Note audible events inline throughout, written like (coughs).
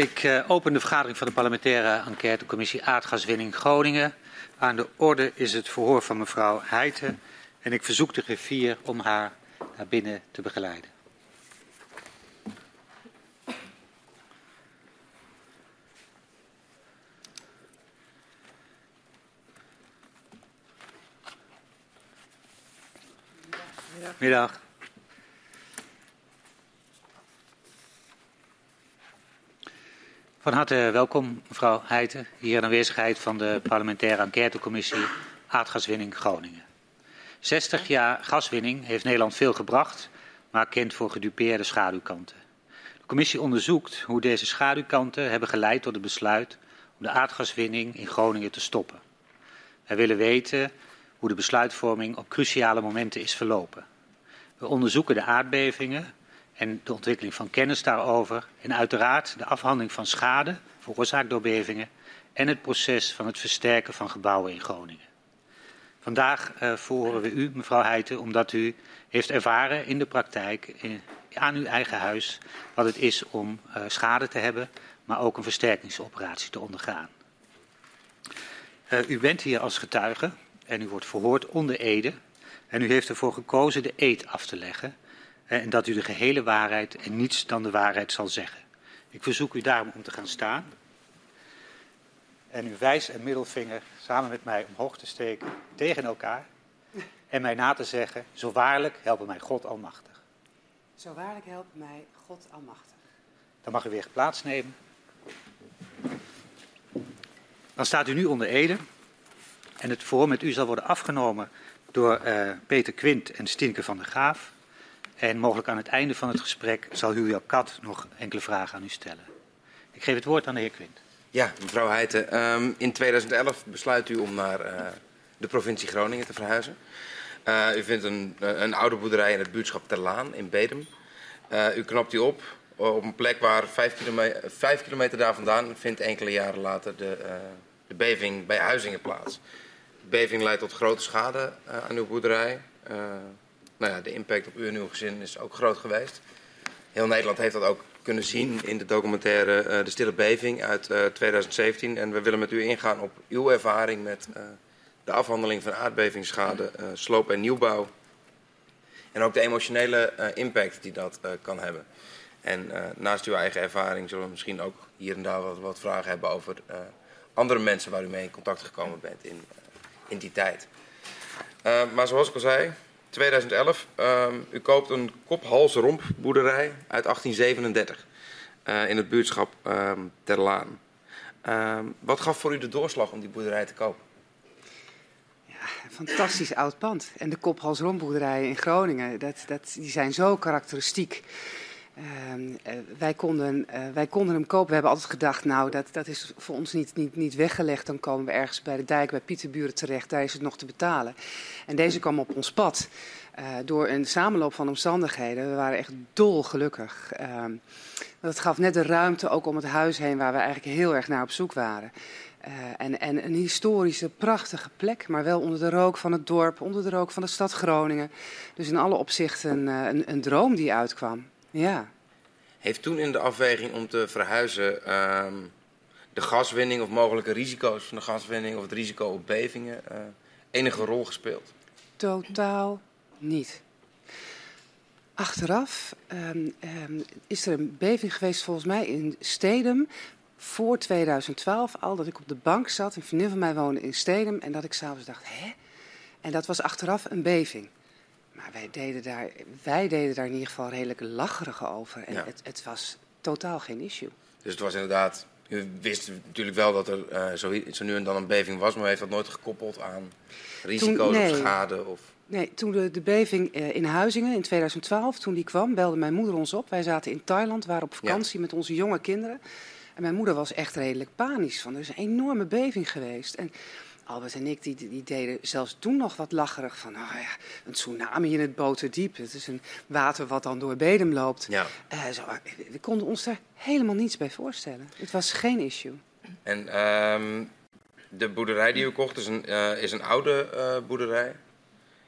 Ik uh, open de vergadering van de parlementaire enquêtecommissie aardgaswinning Groningen. Aan de orde is het verhoor van mevrouw Heijten en ik verzoek de griffier om haar naar binnen te begeleiden. Middag. Van harte welkom, mevrouw Heijten, hier in aanwezigheid van de parlementaire enquêtecommissie Aardgaswinning Groningen. 60 jaar gaswinning heeft Nederland veel gebracht, maar kent voor gedupeerde schaduwkanten. De commissie onderzoekt hoe deze schaduwkanten hebben geleid tot het besluit om de aardgaswinning in Groningen te stoppen. Wij willen weten hoe de besluitvorming op cruciale momenten is verlopen. We onderzoeken de aardbevingen en de ontwikkeling van kennis daarover en uiteraard de afhandeling van schade veroorzaakt door bevingen en het proces van het versterken van gebouwen in Groningen. Vandaag uh, verhoren we u, mevrouw Heijten, omdat u heeft ervaren in de praktijk in, aan uw eigen huis wat het is om uh, schade te hebben, maar ook een versterkingsoperatie te ondergaan. Uh, u bent hier als getuige en u wordt verhoord onder ede en u heeft ervoor gekozen de eed af te leggen en dat u de gehele waarheid en niets dan de waarheid zal zeggen. Ik verzoek u daarom om te gaan staan en uw wijs en middelvinger samen met mij omhoog te steken tegen elkaar en mij na te zeggen, zo waarlijk helpen mij God Almachtig. Zo waarlijk helpt mij God Almachtig. Dan mag u weer plaatsnemen. Dan staat u nu onder Ede en het voor met u zal worden afgenomen door uh, Peter Quint en Stinke van der Graaf. En mogelijk aan het einde van het gesprek zal Julia Kat nog enkele vragen aan u stellen. Ik geef het woord aan de heer Quint. Ja, mevrouw Heijten. Um, in 2011 besluit u om naar uh, de provincie Groningen te verhuizen. Uh, u vindt een, een, oude boerderij in het buurtschap Terlaan in Bedem. Uh, u knapt die op op een plek waar vijf kilometer daar vandaan vindt enkele jaren later de, de beving bij Huizingen plaats. De beving leidt tot grote schade aan uw boerderij nou ja, de impact op u en uw gezin is ook groot geweest. Heel Nederland heeft dat ook kunnen zien in de documentaire uh, De Stille Beving uit uh, eh, 2017. En we willen met u ingaan op uw ervaring met uh, de afhandeling van aardbevingsschade, sloop en nieuwbouw. En ook de emotionele impact die dat kan hebben. En naast uw eigen ervaring zullen we misschien ook hier en daar wat, wat vragen hebben over andere mensen waar u mee in contact gekomen bent in, in die tijd. maar zoals ik al zei, 2011. Um, u koopt een kop-hals-romp boerderij uit 1837 uh, in het buurtschap um, Terlaan. Um, wat gaf voor u de doorslag om die boerderij te kopen? Ja, fantastisch oud pand. En de kop-hals-rompboerderijen in Groningen, dat, dat, die zijn zo karakteristiek. Uh, wij, konden, uh, wij konden hem kopen. We hebben altijd gedacht, nou, dat, dat is voor ons niet, niet, niet weggelegd. Dan komen we ergens bij de dijk bij Pieterburen terecht. Daar is het nog te betalen. En deze kwam op ons pad. Uh, door een samenloop van omstandigheden. We waren echt dolgelukkig. Ehm, dat gaf net de ruimte ook om het huis heen waar we eigenlijk heel erg naar op zoek waren. en, en een historische, prachtige plek, maar wel onder de rook van het dorp, onder de rook van de stad Groningen. Dus in alle opzichten een, een droom die uitkwam. Ja. Heeft toen in de afweging om te verhuizen um, de gaswinning of mogelijke risico's van de gaswinning of het risico op bevingen uh, enige rol gespeeld? Totaal niet. Achteraf um, um, is er een beving geweest volgens mij in Stedum voor 2012 al dat ik op de bank zat. Een vriendin van mij woonde in Stedum en dat ik s'avonds dacht, hè? En dat was achteraf een beving. Maar wij deden, daar, wij deden daar in ieder geval redelijk lacherig over. En het, het, was totaal geen issue. Dus het was inderdaad. U wist natuurlijk wel dat er uh, zo, zo, nu en dan een beving was, maar heeft dat nooit gekoppeld aan risico's nee, of schade? Of... Nee, toen de, de beving uh, in Huizingen in 2012, toen die kwam, belde mijn moeder ons op. Wij zaten in Thailand, waren op vakantie ja. met onze jonge kinderen. En mijn moeder was echt redelijk panisch van. Er is een enorme beving geweest. En Albert en ik die, die deden zelfs toen nog wat lacherig van, oh ja, een tsunami in het Boterdiep. Het is een water wat dan door Bedem loopt. Ja. Uh, zo, we konden ons daar helemaal niets bij voorstellen. Het was geen issue. En um, de boerderij die u kocht is een, uh, is een oude uh, boerderij.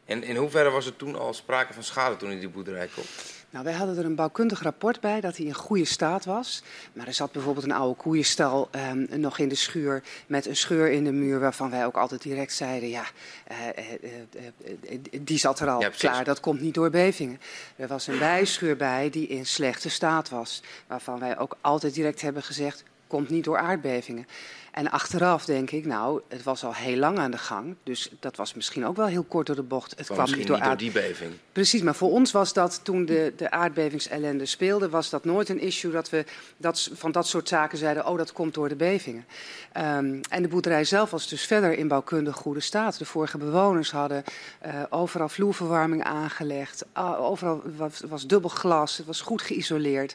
En in hoeverre was er toen al sprake van schade toen in die boerderij kocht? Nou, wij hadden er een bouwkundig rapport bij dat hij in goede staat was. Maar er zat bijvoorbeeld een oude koeienstal um, nog in de schuur met een scheur in de muur waarvan wij ook altijd direct zeiden, ja, uh, uh, die zat er al ja, klaar, dat komt niet door bevingen. Er was een bijschuur bij die in slechte staat was, waarvan wij ook altijd direct hebben gezegd, komt niet door aardbevingen. En achteraf denk ik, nou, het was al heel lang aan de gang. Dus dat was misschien ook wel heel kort door de bocht. Het kwam niet door, niet door die beving. Precies, maar voor ons was dat toen de, de aardbevingsellende speelde, was dat nooit een issue dat we dat, van dat soort zaken zeiden, oh, dat komt door de bevingen. Um, en de boerderij zelf was dus verder in bouwkundig goede staat. De vorige bewoners hadden uh, overal vloerverwarming aangelegd. Uh, overal was, was dubbel glas, het was goed geïsoleerd.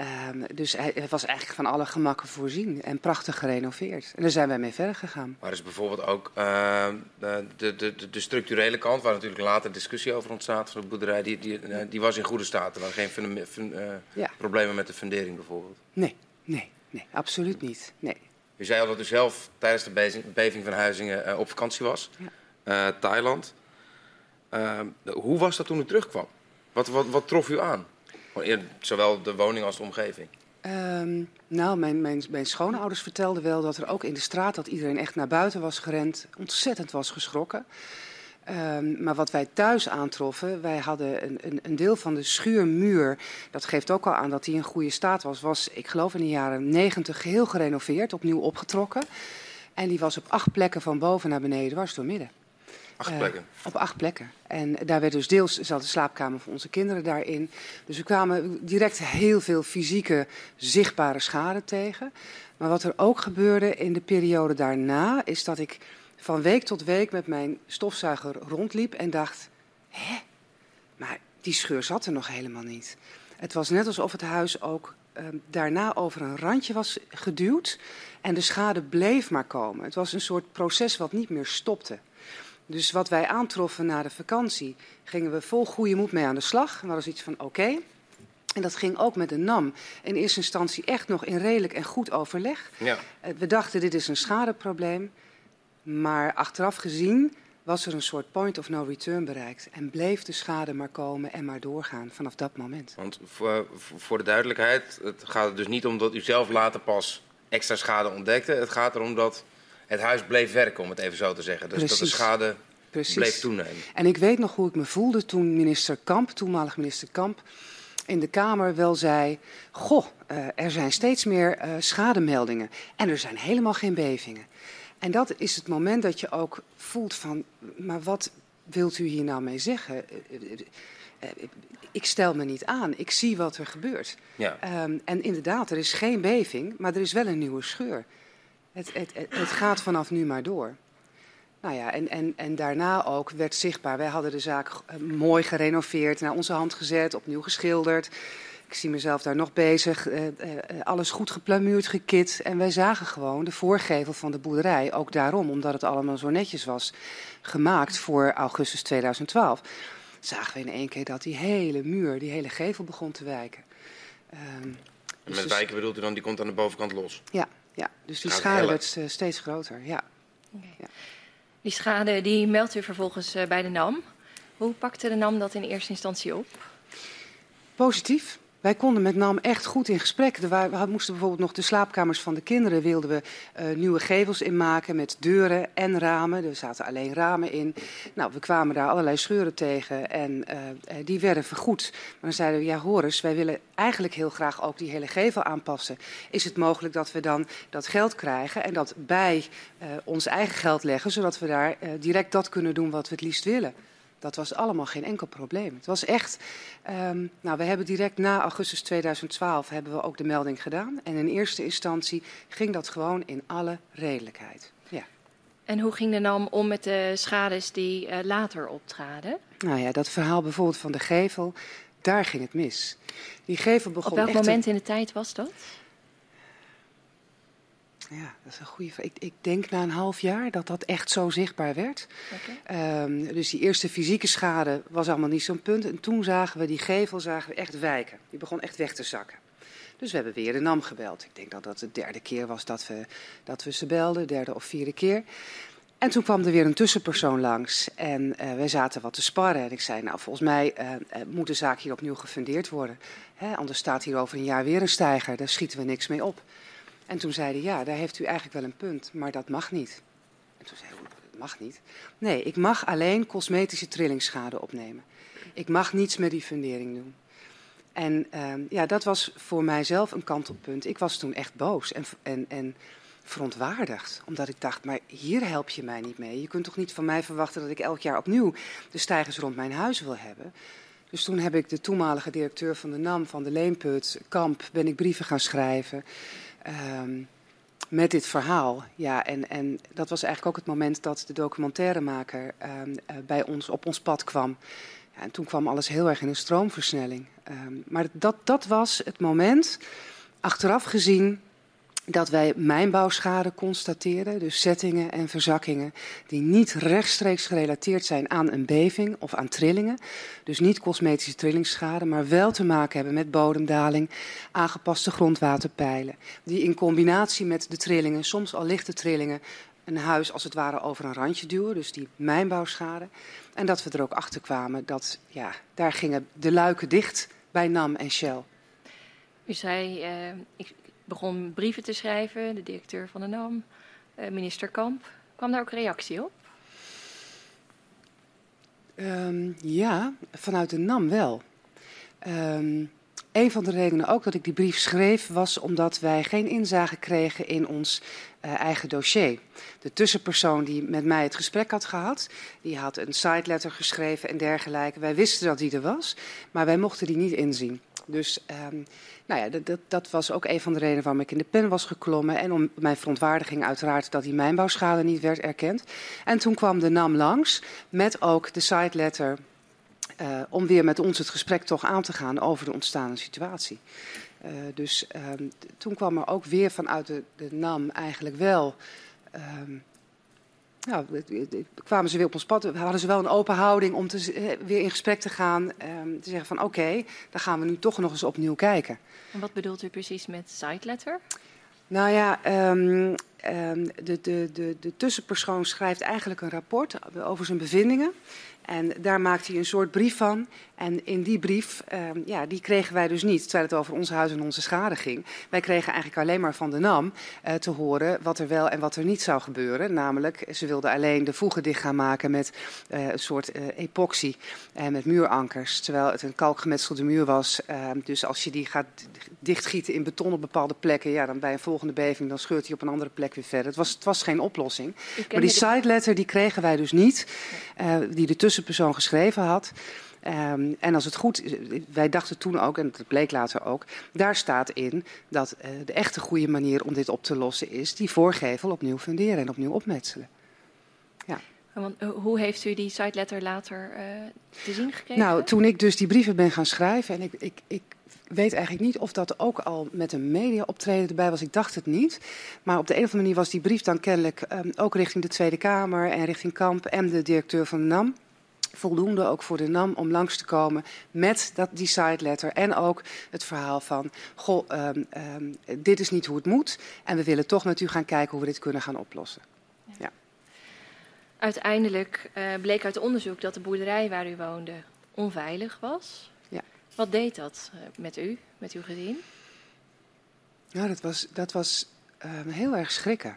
Um, dus hij, hij, was eigenlijk van alle gemakken voorzien en prachtig gerenoveerd. En daar zijn wij mee verder gegaan. Maar is bijvoorbeeld ook uh, de, de, de, de, structurele kant, waar natuurlijk later discussie over ontstaat van de boerderij, die, die, eh, die was in goede staat. Er waren geen fun, uh, ja. problemen met de fundering bijvoorbeeld. Nee, nee, nee, absoluut niet. Nee. U zei al dat u zelf tijdens de beving, beving van Huizingen op vakantie was, ja. Thailand. Ehm, hoe was dat toen u terugkwam? Wat, wat, wat trof u aan? Zowel de woning als de omgeving. Um, nou, mijn, mijn, mijn schoonouders vertelden wel dat er ook in de straat dat iedereen echt naar buiten was gerend, ontzettend was geschrokken. Um, maar wat wij thuis aantroffen, wij hadden een, een, een, deel van de schuurmuur, dat geeft ook al aan dat die in goede staat was, was ik geloof in de jaren negentig geheel gerenoveerd, opnieuw opgetrokken. En die was op acht plekken van boven naar beneden dwars door midden. Acht eh, plekken? op acht plekken. En daar werd dus deels zat de slaapkamer van onze kinderen daarin. Dus we kwamen direct heel veel fysieke, zichtbare schade tegen. Maar wat er ook gebeurde in de periode daarna, is dat ik van week tot week met mijn stofzuiger rondliep en dacht: hè, maar die scheur zat er nog helemaal niet. Het was net alsof het huis ook uh, daarna over een randje was geduwd en de schade bleef maar komen. Het was een soort proces wat niet meer stopte. Dus wat wij aantroffen na de vakantie, gingen we vol goede moed mee aan de slag. Dat was iets van oké. En dat ging ook met de NAM. In eerste instantie echt nog in redelijk en goed overleg. Ja. Eh, we dachten dit is een schadeprobleem. Maar achteraf gezien was er een soort point of no return bereikt. En bleef de schade maar komen en maar doorgaan vanaf dat moment. Want voor, voor de duidelijkheid, het gaat er dus niet om dat u zelf later pas extra schade ontdekte. Het gaat erom dat het huis bleef werken, om het even zo te zeggen. Dus dat de schade Precies. bleef toenemen. En ik weet nog hoe ik me voelde toen minister Kamp, toenmalig minister Kamp, in de Kamer wel zei: Goh, uh, er zijn steeds meer uh, schademeldingen en er zijn helemaal geen bevingen. En dat is het moment dat je ook voelt van, maar wat wilt u hier nou mee zeggen? Uh, ik stel me niet aan, ik zie wat er gebeurt. Ja. Um, en inderdaad, er is geen beving, maar er is wel een nieuwe scheur. Het, het, het, gaat vanaf nu maar door. Nou ja, en, en, en daarna ook werd zichtbaar. Wij hadden de zaak eh, mooi gerenoveerd, naar onze hand gezet, opnieuw geschilderd. Ik zie mezelf daar nog bezig. Uh, uh, alles goed geplamuurd, gekit. En wij zagen gewoon de voorgevel van de boerderij. Ook daarom, omdat het allemaal zo netjes was gemaakt voor augustus 2012. Zagen we in één keer dat die hele muur, die hele gevel begon te wijken. Um, en dus met wijken bedoelt u dan, die komt aan de bovenkant los? Ja, ja, dus die schade werd eh, steeds groter. Ja. Okay. ja. Die schade die meldt u vervolgens uh, bij de NAM. Hoe pakte de NAM dat in eerste instantie op? Positief. Wij konden met NAM echt goed in gesprek. We moesten bijvoorbeeld nog de slaapkamers van de kinderen wilden we uh, nieuwe gevels inmaken met deuren en ramen. Er zaten alleen ramen in. Nou, we kwamen daar allerlei scheuren tegen en uh, die werden vergoed. Maar dan zeiden we, ja Horus, wij willen eigenlijk heel graag ook die hele gevel aanpassen. Is het mogelijk dat we dan dat geld krijgen en dat bij ons eigen geld leggen, zodat we daar direct dat kunnen doen wat we het liefst willen? Dat was allemaal geen enkel probleem. Het was echt. Um, nou, we hebben direct na augustus 2012 hebben we ook de melding gedaan. En in eerste instantie ging dat gewoon in alle redelijkheid. Ja. En hoe ging de NAM om met de schades die uh, later optraden? Nou ja, dat verhaal bijvoorbeeld van de gevel, daar ging het mis. Die gevel begon. Op welk moment in de tijd was dat? Ja, dat is een goede vraag. Ik, ik, denk na een half jaar dat dat echt zo zichtbaar werd. Okay. Um, dus die eerste fysieke schade was allemaal niet zo'n punt. En toen zagen we die gevel zagen we echt wijken. Die begon echt weg te zakken. Dus we hebben weer de NAM gebeld. Ik denk dat dat de derde keer was dat we, dat we ze belden, derde of vierde keer. En toen kwam er weer een tussenpersoon langs en uh, wij zaten wat te sparren. En ik zei, nou volgens mij uh, moet de zaak hier opnieuw gefundeerd worden. Hè, anders staat hier over een jaar weer een stijger, daar schieten we niks mee op. En toen zeiden ja, daar heeft u eigenlijk wel een punt, maar dat mag niet. En toen zei ik, dat mag niet. Nee, ik mag alleen cosmetische trillingsschade opnemen. Ik mag niets met die fundering doen. En uh, ja, dat was voor mijzelf een kantelpunt. Ik was toen echt boos en, en, en verontwaardigd. Omdat ik dacht, maar hier help je mij niet mee. Je kunt toch niet van mij verwachten dat ik elk jaar opnieuw de stijgers rond mijn huis wil hebben. Dus toen heb ik de toenmalige directeur van de NAM, van de Leenput, Kamp, ben ik brieven gaan schrijven. Um, met dit verhaal. Ja, en, en dat was eigenlijk ook het moment dat de documentairemaker um, bij ons op ons pad kwam. Ja, en toen kwam alles heel erg in een stroomversnelling. Um, maar dat, dat was het moment, achteraf gezien, dat wij mijnbouwschade constateren, dus zettingen en verzakkingen die niet rechtstreeks gerelateerd zijn aan een beving of aan trillingen. Dus niet cosmetische trillingsschade, maar wel te maken hebben met bodemdaling, aangepaste grondwaterpeilen. Die in combinatie met de trillingen, soms al lichte trillingen, een huis als het ware over een randje duwen, dus die mijnbouwschade. En dat we er ook achter kwamen dat, ja, daar gingen de luiken dicht bij NAM en Shell. U zei, uh, ik, begon brieven te schrijven, de directeur van de NAM, uh, minister Kamp. Kwam daar ook reactie op? Um, ja, vanuit de NAM wel. Um, een van de redenen ook dat ik die brief schreef was omdat wij geen inzage kregen in ons uh, eigen dossier. De tussenpersoon die met mij het gesprek had gehad, die had een side letter geschreven en dergelijke. Wij wisten dat die er was, maar wij mochten die niet inzien. Dus um, nou ja, dat, dat, was ook een van de redenen waarom ik in de pen was geklommen. En om mijn verontwaardiging uiteraard dat die mijnbouwschade niet werd erkend. En toen kwam de NAM langs met ook de side letter uh, om weer met ons het gesprek toch aan te gaan over de ontstaande situatie. Uh, dus um, toen kwam er ook weer vanuit de, de NAM eigenlijk wel um, nou, kwamen ze weer op ons pad. Hadden ze wel een open houding om te, weer in gesprek te gaan. Um, te zeggen van oké, okay, dan gaan we nu toch nog eens opnieuw kijken. En wat bedoelt u precies met side letter? Nou ja, um, um, de, de, de, de tussenpersoon schrijft eigenlijk een rapport over zijn bevindingen. En daar maakt hij een soort brief van. En in die brief, uh, ja, die kregen wij dus niet, terwijl het over ons huis en onze schade ging. Wij kregen eigenlijk alleen maar van de NAM uh, te horen wat er wel en wat er niet zou gebeuren. Namelijk, ze wilden alleen de voegen dicht gaan maken met uh, een soort epoxy en met muurankers. Terwijl het een kalkgemetselde muur was. Ehm, dus als je die gaat dichtgieten in beton op bepaalde plekken, ja, dan bij een volgende beving, dan scheurt hij op een andere plek weer verder. Het was, het was geen oplossing. Maar die side letter, die kregen wij dus niet, die de tussenpersoon geschreven had. Um, en als het goed is, wij dachten toen ook, en dat bleek later ook, daar staat in dat uh, de echte goede manier om dit op te lossen is die voorgevel opnieuw funderen en opnieuw opmetselen. Ja. Want, uh, hoe heeft u die site letter later uh, te zien gekregen? Nou, toen ik dus die brieven ben gaan schrijven en ik, ik, ik weet eigenlijk niet of dat ook al met een media-optreden erbij was. Ik dacht het niet. Maar op de een of andere manier was die brief dan kennelijk um, ook richting de Tweede Kamer en richting Kamp en de directeur van de NAM voldoende ook voor de NAM om langs te komen met dat, die side letter. En ook het verhaal van, goh, um, um, dit is niet hoe het moet. En we willen toch met u gaan kijken hoe we dit kunnen gaan oplossen. Ja. ja. Uiteindelijk uh, bleek uit onderzoek dat de boerderij waar u woonde onveilig was. Ja. Wat deed dat uh, met u, met uw gezin? Nou, dat was, dat was uh, heel erg schrikken.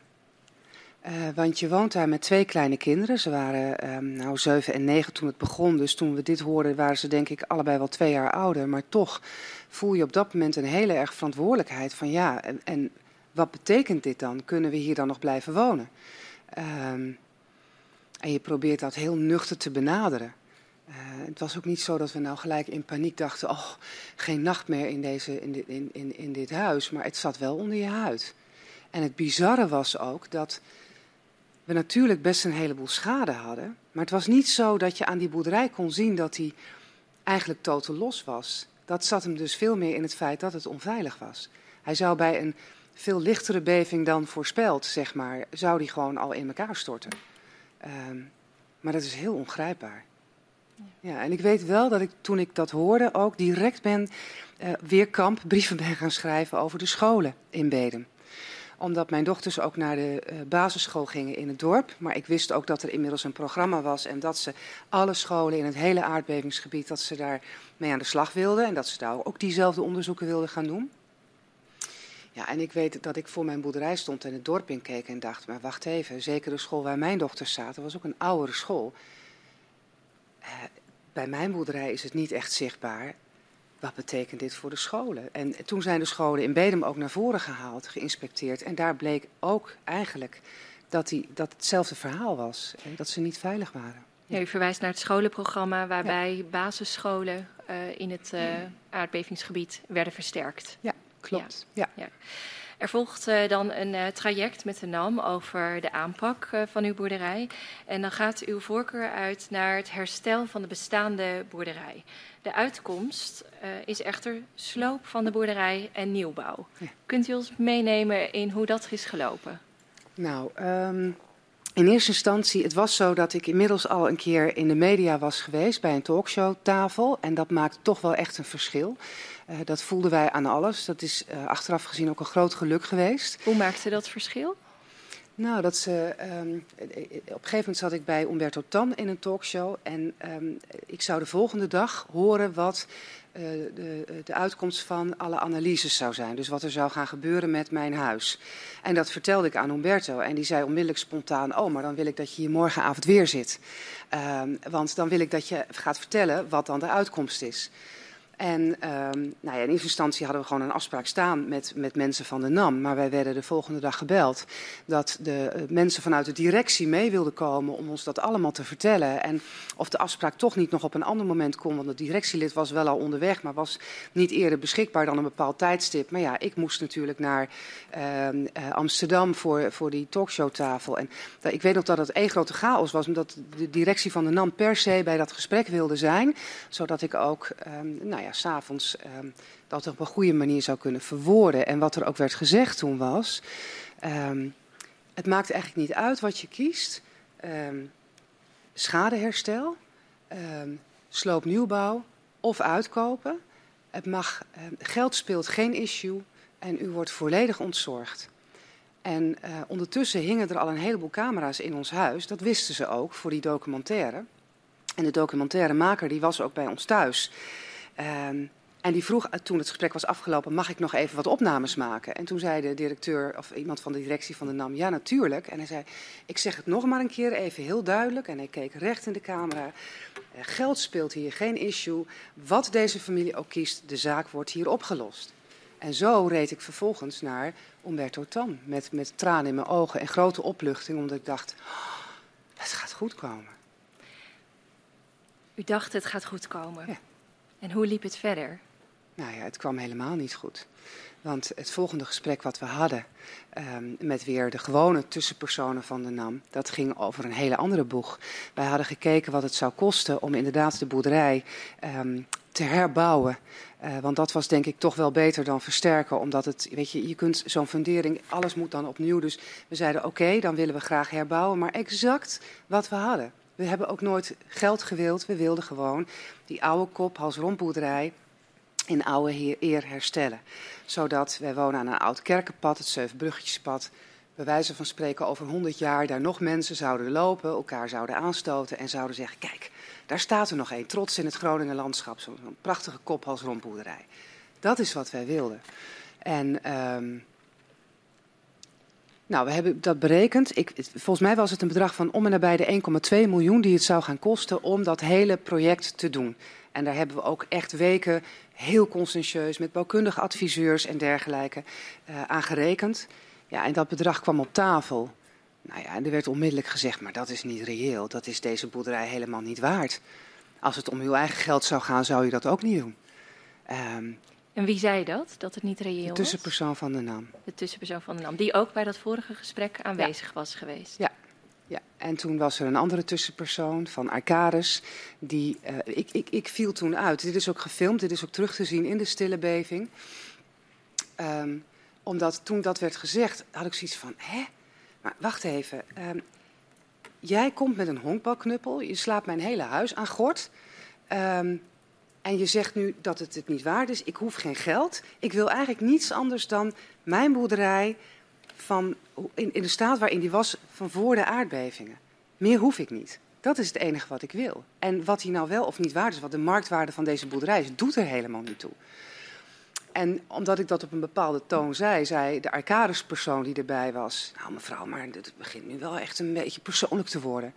Uh, want je woont daar met twee kleine kinderen. Ze waren um, nou zeven en negen toen het begon. Dus toen we dit hoorden, waren ze denk ik allebei wel twee jaar ouder. Maar toch voel je op dat moment een hele erg verantwoordelijkheid van ja, en, en wat betekent dit dan? Kunnen we hier dan nog blijven wonen? Um, en je probeert dat heel nuchter te benaderen. Uh, het was ook niet zo dat we nou gelijk in paniek dachten: oh, geen nacht meer in, deze, in, in, in, in dit huis. Maar het zat wel onder je huid. En het bizarre was ook dat we natuurlijk best een heleboel schade hadden. Maar het was niet zo dat je aan die boerderij kon zien dat die eigenlijk totaal los was. Dat zat hem dus veel meer in het feit dat het onveilig was. Hij zou bij een veel lichtere beving dan voorspeld, zeg maar, zou die gewoon al in elkaar storten. Um, maar dat is heel ongrijpbaar. Ja, en ik weet wel dat ik toen ik dat hoorde ook direct ben uh, weer kamp brieven ben gaan schrijven over de scholen in Bedem omdat mijn dochters ook naar de uh, basisschool gingen in het dorp. Maar ik wist ook dat er inmiddels een programma was en dat ze alle scholen in het hele aardbevingsgebied, dat ze daar mee aan de slag wilden. En dat ze daar ook diezelfde onderzoeken wilden gaan doen. Ja, en ik weet dat ik voor mijn boerderij stond en het dorp inkeek en dacht, maar wacht even, zeker de school waar mijn dochters zaten, was ook een oudere school. Uh, bij mijn boerderij is het niet echt zichtbaar. Wat betekent dit voor de scholen? En toen zijn de scholen in Bedem ook naar voren gehaald, geïnspecteerd. En daar bleek ook eigenlijk dat, die, dat hetzelfde verhaal was. Dat ze niet veilig waren. Ja, u verwijst naar het scholenprogramma waarbij ja. basisscholen uh, in het uh, aardbevingsgebied werden versterkt. Ja, klopt. Ja. ja. Er volgt uh, dan een uh, traject met de NAM over de aanpak uh, van uw boerderij. En dan gaat uw voorkeur uit naar het herstel van de bestaande boerderij. De uitkomst is echter sloop van de boerderij en nieuwbouw. Ja. Kunt u ons meenemen in hoe dat is gelopen? Nou, um, in eerste instantie, het was zo dat ik inmiddels al een keer in de media was geweest bij een talkshowtafel. En dat maakt toch wel echt een verschil. Uh, dat voelden wij aan alles. Dat is uh, achteraf gezien ook een groot geluk geweest. Hoe maakte dat verschil? Nou, dat ze, um, op een gegeven moment zat ik bij Umberto Tan in een talkshow. En um, ik zou de volgende dag horen wat uh, de, de uitkomst van alle analyses zou zijn. Dus wat er zou gaan gebeuren met mijn huis. En dat vertelde ik aan Umberto. En die zei onmiddellijk spontaan: Oh, maar dan wil ik dat je hier morgenavond weer zit. Um, want dan wil ik dat je gaat vertellen wat dan de uitkomst is. En um, nou ja, in eerste instantie hadden we gewoon een afspraak staan met, met mensen van de NAM. Maar wij werden de volgende dag gebeld dat de uh, mensen vanuit de directie mee wilden komen om ons dat allemaal te vertellen. En of de afspraak toch niet nog op een ander moment kon, want het directielid was wel al onderweg, maar was niet eerder beschikbaar dan een bepaald tijdstip. Maar ja, ik moest natuurlijk naar uh, uh, Amsterdam voor, voor die talkshowtafel. En ik weet nog dat het één grote chaos was, omdat de directie van de NAM per se bij dat gesprek wilde zijn. Zodat ik ook, um, nou ja, s'avonds um, dat op een goede manier zou kunnen verwoorden. En wat er ook werd gezegd toen was, um, het maakt eigenlijk niet uit wat je kiest. Um, schadeherstel, sloopnieuwbouw of uitkopen. Het mag, geld speelt geen issue en u wordt volledig ontzorgd. En uh, ondertussen hingen er al een heleboel camera's in ons huis. Dat wisten ze ook voor die documentaire. En de documentairemaker die was ook bij ons thuis. Um, en die vroeg toen het gesprek was afgelopen, mag ik nog even wat opnames maken? En toen zei de directeur of iemand van de directie van de NAM, ja natuurlijk. En hij zei, ik zeg het nog maar een keer even heel duidelijk. En hij keek recht in de camera. Geld speelt hier geen issue. Wat deze familie ook kiest, de zaak wordt hier opgelost. En zo reed ik vervolgens naar Umberto Tan. Met, met tranen in mijn ogen en grote opluchting, omdat ik dacht, oh, het gaat goed komen. U dacht, het gaat goed komen? Ja. En hoe liep het verder? Nou ja, het kwam helemaal niet goed. Want het volgende gesprek wat we hadden um, met weer de gewone tussenpersonen van de NAM, dat ging over een hele andere boeg. Wij hadden gekeken wat het zou kosten om inderdaad de boerderij um, te herbouwen. Uh, want dat was denk ik toch wel beter dan versterken, omdat het, weet je, je kunt zo'n fundering, alles moet dan opnieuw. Dus we zeiden oké, dan willen we graag herbouwen, maar exact wat we hadden. We hebben ook nooit geld gewild. We wilden gewoon die oude kop halsrondboerderij in oude eer herstellen. Zodat wij wonen aan een oud kerkenpad, het Zevenbruggetjespad. Bij wijze van spreken over 100 jaar daar nog mensen zouden lopen, elkaar zouden aanstoten en zouden zeggen: Kijk, daar staat er nog één, trots in het Groninger landschap, zo'n prachtige kop halsrondboerderij. Dat is wat wij wilden. En um, nou, we hebben dat berekend. Ik, volgens mij was het een bedrag van om en nabij de 1,2 miljoen die het zou gaan kosten om dat hele project te doen. En daar hebben we ook echt weken heel conscientieus met bouwkundige adviseurs en dergelijke uh, aan gerekend. Ja, en dat bedrag kwam op tafel. Nou ja, en er werd onmiddellijk gezegd, maar dat is niet reëel. Dat is deze boerderij helemaal niet waard. Als het om uw eigen geld zou gaan, zou u dat ook niet doen. Um, en wie zei dat, dat het niet reëel was? De tussenpersoon van de NAM. De tussenpersoon van de NAM, die ook bij dat vorige gesprek aanwezig was geweest. Ja. ja, en toen was er een andere tussenpersoon van Arcades. Die, uh, ik, ik, ik viel toen uit. Dit is ook gefilmd, dit is ook terug te zien in de stille beving. Um, omdat toen dat werd gezegd, had ik zoiets van, hè? Maar wacht even. Um, jij komt met een honkbalknuppel, je slaat mijn hele huis aan gort. Um, en je zegt nu dat het het niet waard is. Ik hoef geen geld. Ik wil eigenlijk niets anders dan mijn boerderij van, in, in de staat waarin die was van voor de aardbevingen. Meer hoef ik niet. Dat is het enige wat ik wil. En wat hij nou wel of niet waard is, wat de marktwaarde van deze boerderij is, doet er helemaal niet toe. En omdat ik dat op een bepaalde toon zei, zei de Arcadis-persoon die erbij was: Nou, mevrouw, maar het begint nu wel echt een beetje persoonlijk te worden.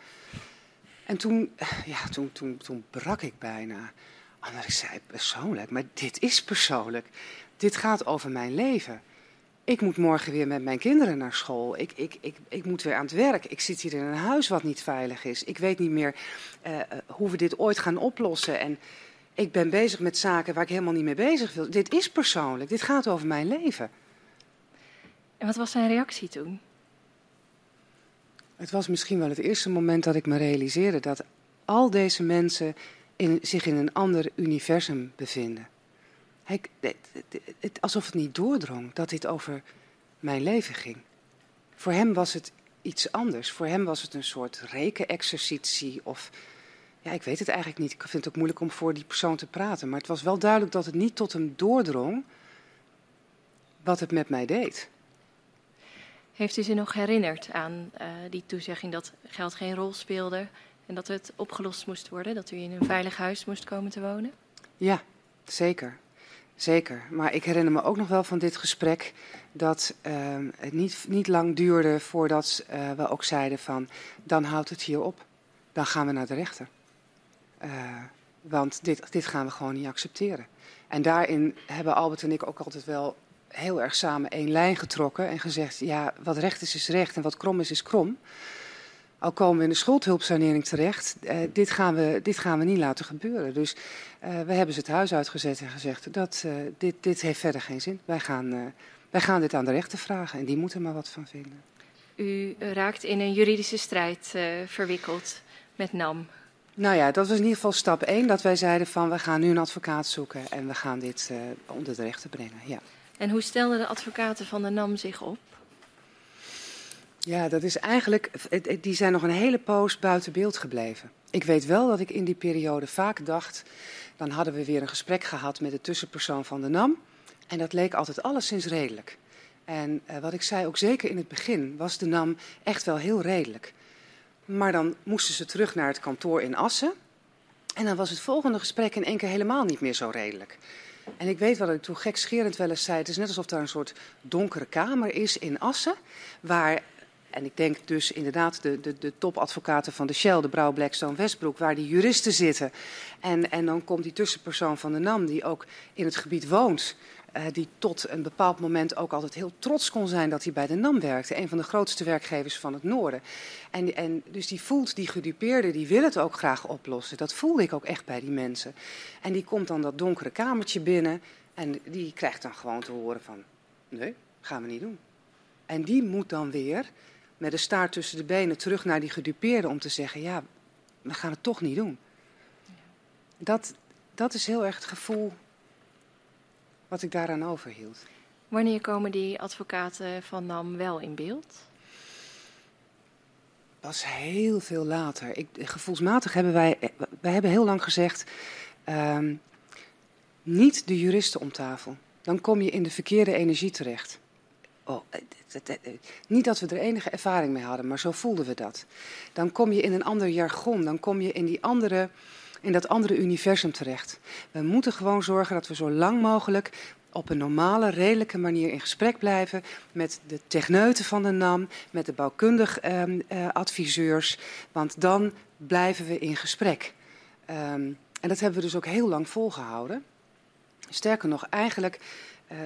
En toen, ja, toen, toen, toen brak ik bijna. Omdat ik zei: Persoonlijk, maar dit is persoonlijk. Dit gaat over mijn leven. Ik moet morgen weer met mijn kinderen naar school. Ik, ik, ik, ik moet weer aan het werk. Ik zit hier in een huis wat niet veilig is. Ik weet niet meer uh, hoe we dit ooit gaan oplossen. En ik ben bezig met zaken waar ik helemaal niet mee bezig wil. Dit is persoonlijk. Dit gaat over mijn leven. En wat was zijn reactie toen? Het was misschien wel het eerste moment dat ik me realiseerde dat al deze mensen in, zich in een ander universum bevinden. Hij, het, het, alsof het niet doordrong dat dit over mijn leven ging. Voor hem was het iets anders. Voor hem was het een soort rekenexercitie of... Ja, ik weet het eigenlijk niet. Ik vind het ook moeilijk om voor die persoon te praten. Maar het was wel duidelijk dat het niet tot hem doordrong wat het met mij deed. Heeft u zich nog herinnerd aan uh, die toezegging dat geld geen rol speelde en dat het opgelost moest worden, dat u in een veilig huis moest komen te wonen? Ja, zeker. Zeker. Maar ik herinner me ook nog wel van dit gesprek dat uh, het niet, niet lang duurde voordat uh, we ook zeiden van dan houdt het hier op. Dan gaan we naar de rechter. Uh, want dit, dit gaan we gewoon niet accepteren. En daarin hebben Albert en ik ook altijd wel heel erg samen één lijn getrokken en gezegd: ja, wat recht is, is recht en wat krom is, is krom. Al komen we in de schuldhulpsanering terecht, uh, dit, gaan we, dit gaan we niet laten gebeuren. Dus uh, we hebben ze het huis uitgezet en gezegd: dat, uh, dit, dit heeft verder geen zin. Wij gaan, wij gaan dit aan de rechter vragen en die moeten er maar wat van vinden. U raakt in een juridische strijd verwikkeld met NAM. Nou ja, dat was in ieder geval stap 1. Dat wij zeiden van we gaan nu een advocaat zoeken en we gaan dit onder de rechter brengen. Ja. En hoe stelden de advocaten van de NAM zich op? Ja, dat is eigenlijk. Die zijn nog een hele poos buiten beeld gebleven. Ik weet wel dat ik in die periode vaak dacht. Dan hadden we weer een gesprek gehad met de tussenpersoon van de NAM. En dat leek altijd alleszins redelijk. En uh, wat ik zei, ook zeker in het begin, was de NAM echt wel heel redelijk. Maar dan moesten ze terug naar het kantoor in Assen. En dan was het volgende gesprek in één keer helemaal niet meer zo redelijk. En ik weet wat ik toen gekscherend wel eens zei. Het is net alsof daar een soort donkere kamer is in Assen. Waar, en ik denk dus inderdaad de, de, de topadvocaten van de Shell, de Brouw, Blackstone, Westbroek, waar die juristen zitten. En, en dan komt die tussenpersoon van de NAM, die ook in het gebied woont. Uh, die tot een bepaald moment ook altijd heel trots kon zijn dat hij bij de NAM werkte. Een van de grootste werkgevers van het Noorden. En, en dus die voelt, die gedupeerde, die wil het ook graag oplossen. Dat voelde ik ook echt bij die mensen. En die komt dan dat donkere kamertje binnen en die krijgt dan gewoon te horen van... Nee, gaan we niet doen. En die moet dan weer met de staart tussen de benen terug naar die gedupeerde om te zeggen... Ja, we gaan het toch niet doen. Dat, dat is heel erg het gevoel wat ik daaraan overhield. Wanneer komen die advocaten van NAM wel in beeld? Pas heel veel later. Ik, gevoelsmatig hebben wij, wij hebben heel lang gezegd, um, niet de juristen om tafel. Dan kom je in de verkeerde energie terecht. Oh, niet dat we er enige ervaring mee hadden, maar zo voelden we dat. Dan kom je in een ander jargon, dan kom je in die andere in dat andere universum terecht. We moeten gewoon zorgen dat we zo lang mogelijk op een normale, redelijke manier in gesprek blijven met de techneuten van de NAM, met de bouwkundig um, uh, adviseurs, want dan blijven we in gesprek. Um, en dat hebben we dus ook heel lang volgehouden. Sterker nog, eigenlijk uh,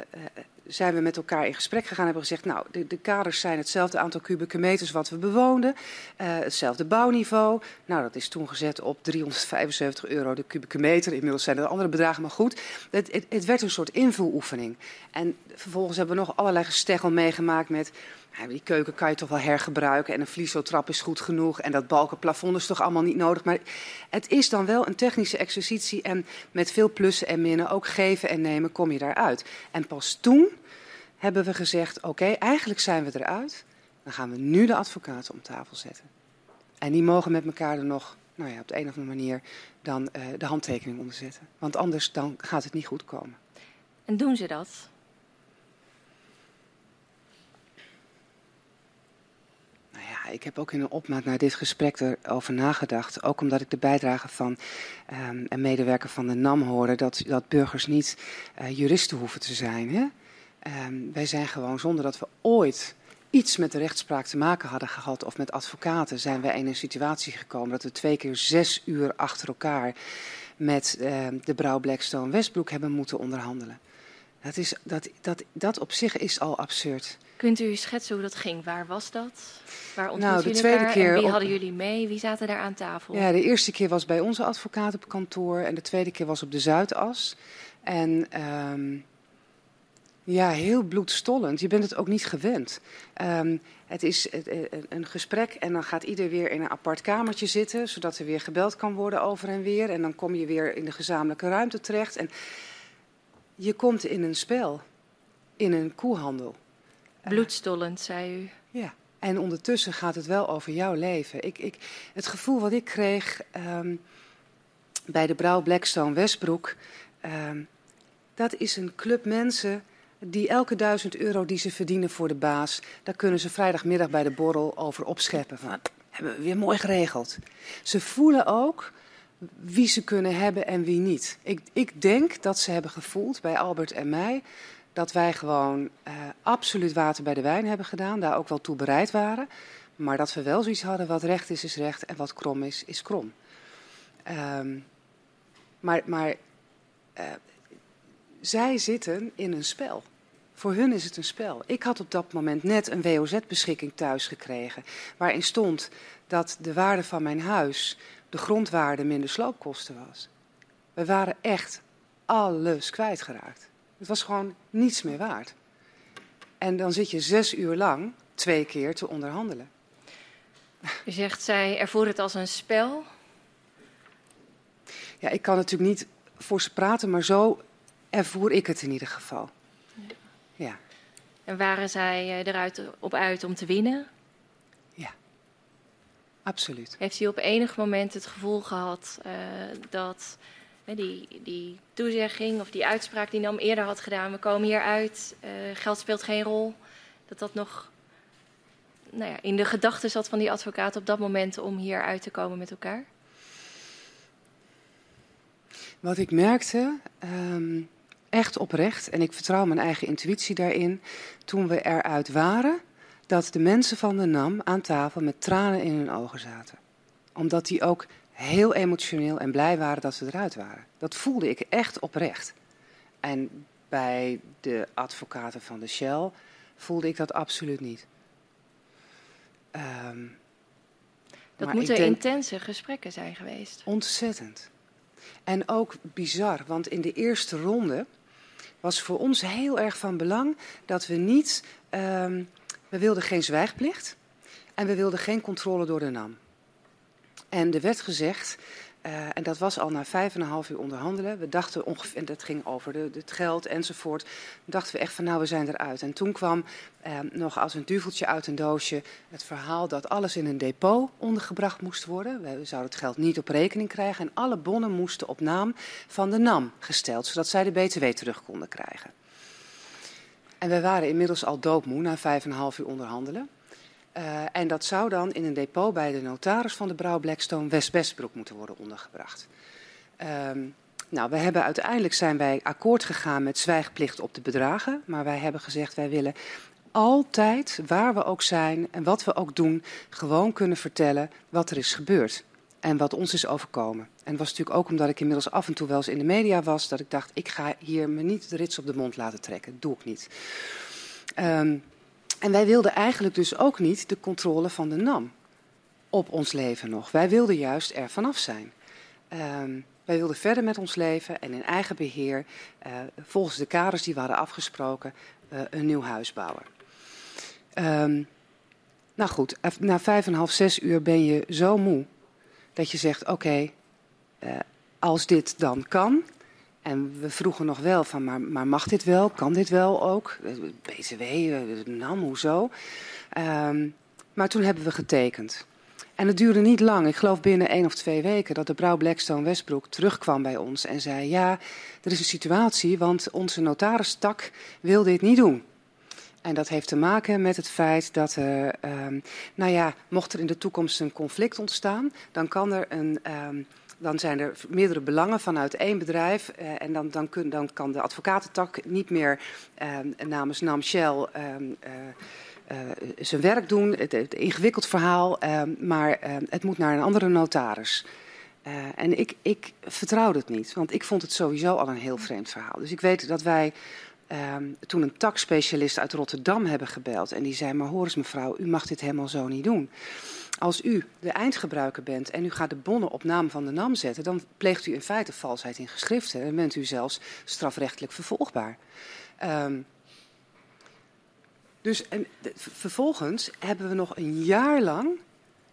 zijn we met elkaar in gesprek gegaan en hebben gezegd, nou, de, de, kaders zijn hetzelfde aantal kubieke meters wat we bewoonden, uh, hetzelfde bouwniveau. Nou, dat is toen gezet op 375 euro de kubieke meter. Inmiddels zijn er andere bedragen, maar goed. Het, het, werd een soort invuloefening. En vervolgens hebben we nog allerlei gesteggel meegemaakt met die keuken kan je toch wel hergebruiken en een vliesotrap is goed genoeg en dat balkenplafond is toch allemaal niet nodig. Maar het is dan wel een technische exercitie en met veel plussen en minnen, ook geven en nemen, kom je daaruit. En pas toen hebben we gezegd, oké, eigenlijk zijn we eruit. Dan gaan we nu de advocaten om tafel zetten. En die mogen met elkaar er nog, nou ja, op de een of andere manier dan uh, de handtekening onder zetten. Want anders dan gaat het niet goed komen. En doen ze dat? Ik heb ook in een opmaat naar dit gesprek erover nagedacht. Ook omdat ik de bijdrage van um, een medewerker van de NAM hoorde dat, dat burgers niet uh, juristen hoeven te zijn. Hè? Um, wij zijn gewoon zonder dat we ooit iets met de rechtspraak te maken hadden gehad of met advocaten, zijn wij in een situatie gekomen dat we twee keer zes uur achter elkaar met uh, de Brouw Blackstone Westbroek hebben moeten onderhandelen. Dat, is, dat, dat, dat op zich is al absurd. Kunt u schetsen hoe dat ging? Waar was dat? Waar nou, de tweede keer. wie hadden jullie mee? Wie zaten daar aan tafel? Ja, de eerste keer was bij onze advocaat op kantoor en de tweede keer was op de Zuidas. En um, ja, heel bloedstollend. Je bent het ook niet gewend. Um, het is een gesprek en dan gaat ieder weer in een apart kamertje zitten, zodat er weer gebeld kan worden over en weer. En dan kom je weer in de gezamenlijke ruimte terecht. En je komt in een spel, in een koehandel. Bloedstollend, zei u. Ja, en ondertussen gaat het wel over jouw leven. Ik, ik, het gevoel wat ik kreeg um, bij de Brouw Blackstone Westbroek, um, dat is een club mensen die elke duizend euro die ze verdienen voor de baas, daar kunnen ze vrijdagmiddag bij de borrel over opscheppen. Van, hebben we weer mooi geregeld. Ze voelen ook wie ze kunnen hebben en wie niet. Ik, ik denk dat ze hebben gevoeld bij Albert en mij dat wij gewoon uh, absoluut water bij de wijn hebben gedaan, daar ook wel toe bereid waren. Maar dat we wel zoiets hadden, wat recht is, is recht en wat krom is, is krom. Um, maar maar uh, zij zitten in een spel. Voor hun is het een spel. Ik had op dat moment net een WOZ-beschikking thuis gekregen, waarin stond dat de waarde van mijn huis de grondwaarde minder sloopkosten was. We waren echt alles kwijtgeraakt. Het was gewoon niets meer waard. En dan zit je zes uur lang twee keer te onderhandelen. U zegt, zij ervoer het als een spel? Ja, ik kan natuurlijk niet voor ze praten, maar zo ervoer ik het in ieder geval. Ja. En waren zij eh, eruit op uit om te winnen? Ja, absoluut. Heeft u op enig moment het gevoel gehad uh, dat die, die toezegging of die uitspraak die NAM eerder had gedaan, we komen hier uit, uh, geld speelt geen rol, dat dat nog nou ja, in de gedachten zat van die advocaat op dat moment om hier uit te komen met elkaar? Wat ik merkte, um, echt oprecht, en ik vertrouw mijn eigen intuïtie daarin, toen we eruit waren, dat de mensen van de NAM aan tafel met tranen in hun ogen zaten. Omdat die ook heel emotioneel en blij waren dat we eruit waren. Dat voelde ik echt oprecht. En bij de advocaten van de Shell voelde ik dat absoluut niet. Um, dat moeten denk, intense gesprekken zijn geweest. Ontzettend. En ook bizar, want in de eerste ronde was voor ons heel erg van belang dat we niet. Um, we wilden geen zwijgplicht en we wilden geen controle door de NAM. En er werd gezegd, uh, en dat was al na vijf en een half uur onderhandelen. We dachten ongeveer, en dat ging over de, het geld enzovoort. dachten we echt van nou, we zijn eruit. En toen kwam uh, nog als een duveltje uit een doosje het verhaal dat alles in een depot ondergebracht moest worden. We zouden het geld niet op rekening krijgen. En alle bonnen moesten op naam van de NAM gesteld, zodat zij de BTW terug konden krijgen. En we waren inmiddels al doodmoe na vijf en een half uur onderhandelen. Uh, en dat zou dan in een depot bij de notaris van de Brouw Blackstone West-Westbroek moeten worden ondergebracht. Um, nou, we hebben uiteindelijk zijn wij akkoord gegaan met zwijgplicht op de bedragen. Maar wij hebben gezegd, wij willen altijd, waar we ook zijn en wat we ook doen, gewoon kunnen vertellen wat er is gebeurd. En wat ons is overkomen. En het was natuurlijk ook omdat ik inmiddels af en toe wel eens in de media was, dat ik dacht, ik ga hier me niet de rits op de mond laten trekken. Dat doe ik niet. Um, en wij wilden eigenlijk dus ook niet de controle van de NAM op ons leven nog. Wij wilden juist er vanaf zijn. Um, wij wilden verder met ons leven en in eigen beheer, uh, volgens de kaders die we hadden afgesproken, uh, een nieuw huis bouwen. Um, nou goed, na vijf en half, zes uur ben je zo moe dat je zegt: Oké, uh, als dit dan kan, en we vroegen nog wel van, maar, maar mag dit wel? Kan dit wel ook? BTW, NAM, hoezo? Um, maar toen hebben we getekend. En het duurde niet lang, ik geloof binnen één of twee weken, dat de brouw Blackstone Westbroek terugkwam bij ons en zei: Ja, er is een situatie, want onze notaris Tak wil dit niet doen. En dat heeft te maken met het feit dat er, um, nou ja, mocht er in de toekomst een conflict ontstaan, dan kan er een. Um, dan zijn er meerdere belangen vanuit één bedrijf. Uh, en dan, dan, kun, dan, kan de advocatentak niet meer uh, namens NAM Shell uh, zijn werk doen. Het, het ingewikkeld verhaal, maar het moet naar een andere notaris. en ik, ik vertrouwde het niet, want ik vond het sowieso al een heel vreemd verhaal. Dus ik weet dat wij toen een taxspecialist uit Rotterdam hebben gebeld. En die zei: Maar hoor eens, mevrouw, u mag dit helemaal zo niet doen. Als u de eindgebruiker bent en u gaat de bonnen op naam van de NAM zetten, dan pleegt u in feite valsheid in geschriften en bent u zelfs strafrechtelijk vervolgbaar. Um, dus en, vervolgens hebben we nog een jaar lang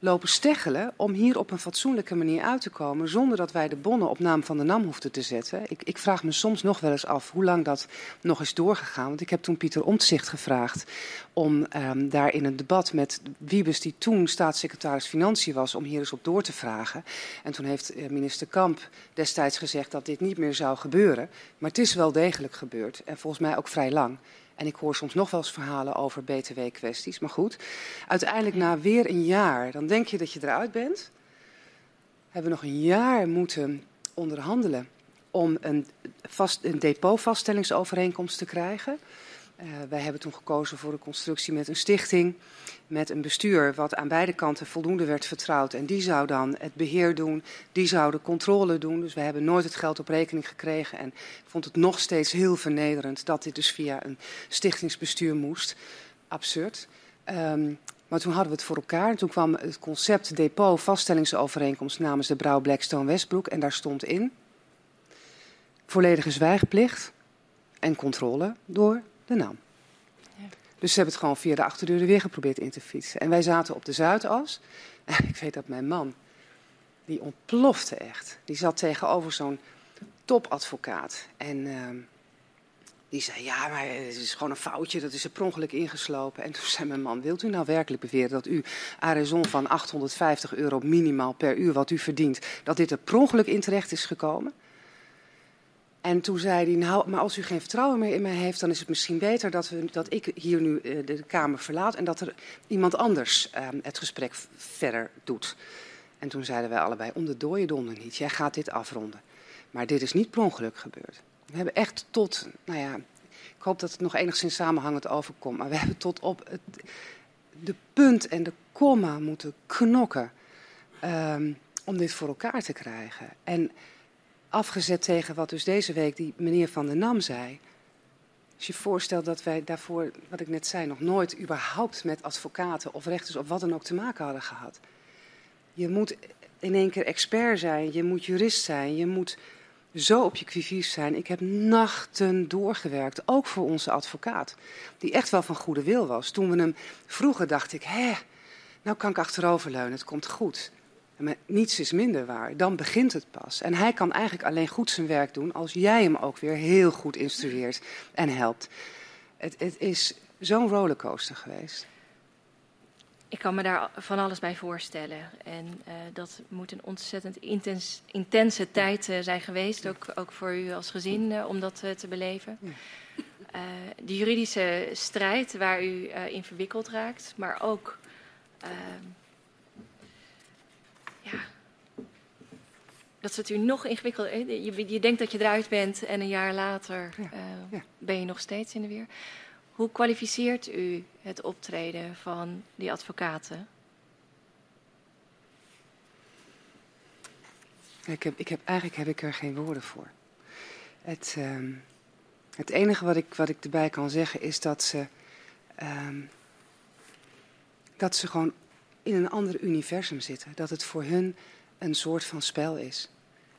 lopen steggelen om hier op een fatsoenlijke manier uit te komen, zonder dat wij de bonnen op naam van de NAM hoefden te zetten. Ik, ik vraag me soms nog wel eens af hoe lang dat nog is doorgegaan. Want ik heb toen Pieter Omtzigt gevraagd om um, daar in een debat met Wiebes, die toen staatssecretaris Financiën was, om hier eens op door te vragen. En toen heeft uh, minister Kamp destijds gezegd dat dit niet meer zou gebeuren. Maar het is wel degelijk gebeurd en volgens mij ook vrij lang. En ik hoor soms nog wel eens verhalen over BTW-kwesties. Maar goed, uiteindelijk na weer een jaar, dan denk je dat je eruit bent. Hebben we nog een jaar moeten onderhandelen om een, vast, een depotvaststellingsovereenkomst te krijgen. Uh, wij hebben toen gekozen voor een constructie met een stichting, met een bestuur wat aan beide kanten voldoende werd vertrouwd. En die zou dan het beheer doen, die zou de controle doen. Dus we hebben nooit het geld op rekening gekregen. En ik vond het nog steeds heel vernederend dat dit dus via een stichtingsbestuur moest. Absurd. Um, maar toen hadden we het voor elkaar. En toen kwam het concept depot vaststellingsovereenkomst namens de Brouw Blackstone Westbroek. En daar stond in volledige zwijgplicht en controle door de naam. Ja. Dus ze hebben het gewoon via de achterdeur weer geprobeerd in te fietsen. En wij zaten op de Zuidas. (laughs) En ik weet dat mijn man, die ontplofte echt. Die zat tegenover zo'n topadvocaat. En uh, die zei, ja, maar het is gewoon een foutje, dat is er per ongeluk ingeslopen. En toen zei mijn man, wilt u nou werkelijk beweren dat u à raison van 850 euro minimaal per uur wat u verdient, dat dit er per ongeluk in terecht is gekomen? En toen zei hij, nou, maar als u geen vertrouwen meer in mij heeft, dan is het misschien beter dat, we, dat ik hier nu uh, de Kamer verlaat en dat er iemand anders uh, het gesprek verder doet. En toen zeiden wij allebei, om de donder niet, jij gaat dit afronden. Maar dit is niet per ongeluk gebeurd. We hebben echt tot, nou ja, ik hoop dat het nog enigszins samenhangend overkomt, maar we hebben tot op het, de punt en de komma moeten knokken um, om dit voor elkaar te krijgen. En afgezet tegen wat dus deze week die meneer van de Nam zei. Als je voorstelt dat wij daarvoor, wat ik net zei, nog nooit überhaupt met advocaten of rechters of wat dan ook te maken hadden gehad. Je moet in één keer expert zijn, je moet jurist zijn, je moet zo op je quivief zijn. Ik heb nachten doorgewerkt, ook voor onze advocaat, die echt wel van goede wil was. Toen we hem vroegen, dacht ik, hè, nou kan ik achteroverleunen, het komt goed. Maar niets is minder waar. Dan begint het pas. En hij kan eigenlijk alleen goed zijn werk doen als jij hem ook weer heel goed instrueert en helpt. Het, het is zo'n rollercoaster geweest. Ik kan me daar van alles bij voorstellen. En uh, dat moet een ontzettend intens, intense tijd uh, zijn geweest, ook, ook, voor u als gezin, uh, om dat te beleven. de juridische strijd waar u in verwikkeld raakt, maar ook ja, dat het u nog ingewikkelder. Je, je, denkt dat je eruit bent en een jaar later ja, uh, ja. ben je nog steeds in de weer. Hoe kwalificeert u het optreden van die advocaten? Ik heb, ik heb, eigenlijk heb ik er geen woorden voor. Het, um, het enige wat ik, wat ik erbij kan zeggen is dat ze, um, dat ze gewoon in een ander universum zitten. Dat het voor hun een soort van spel is.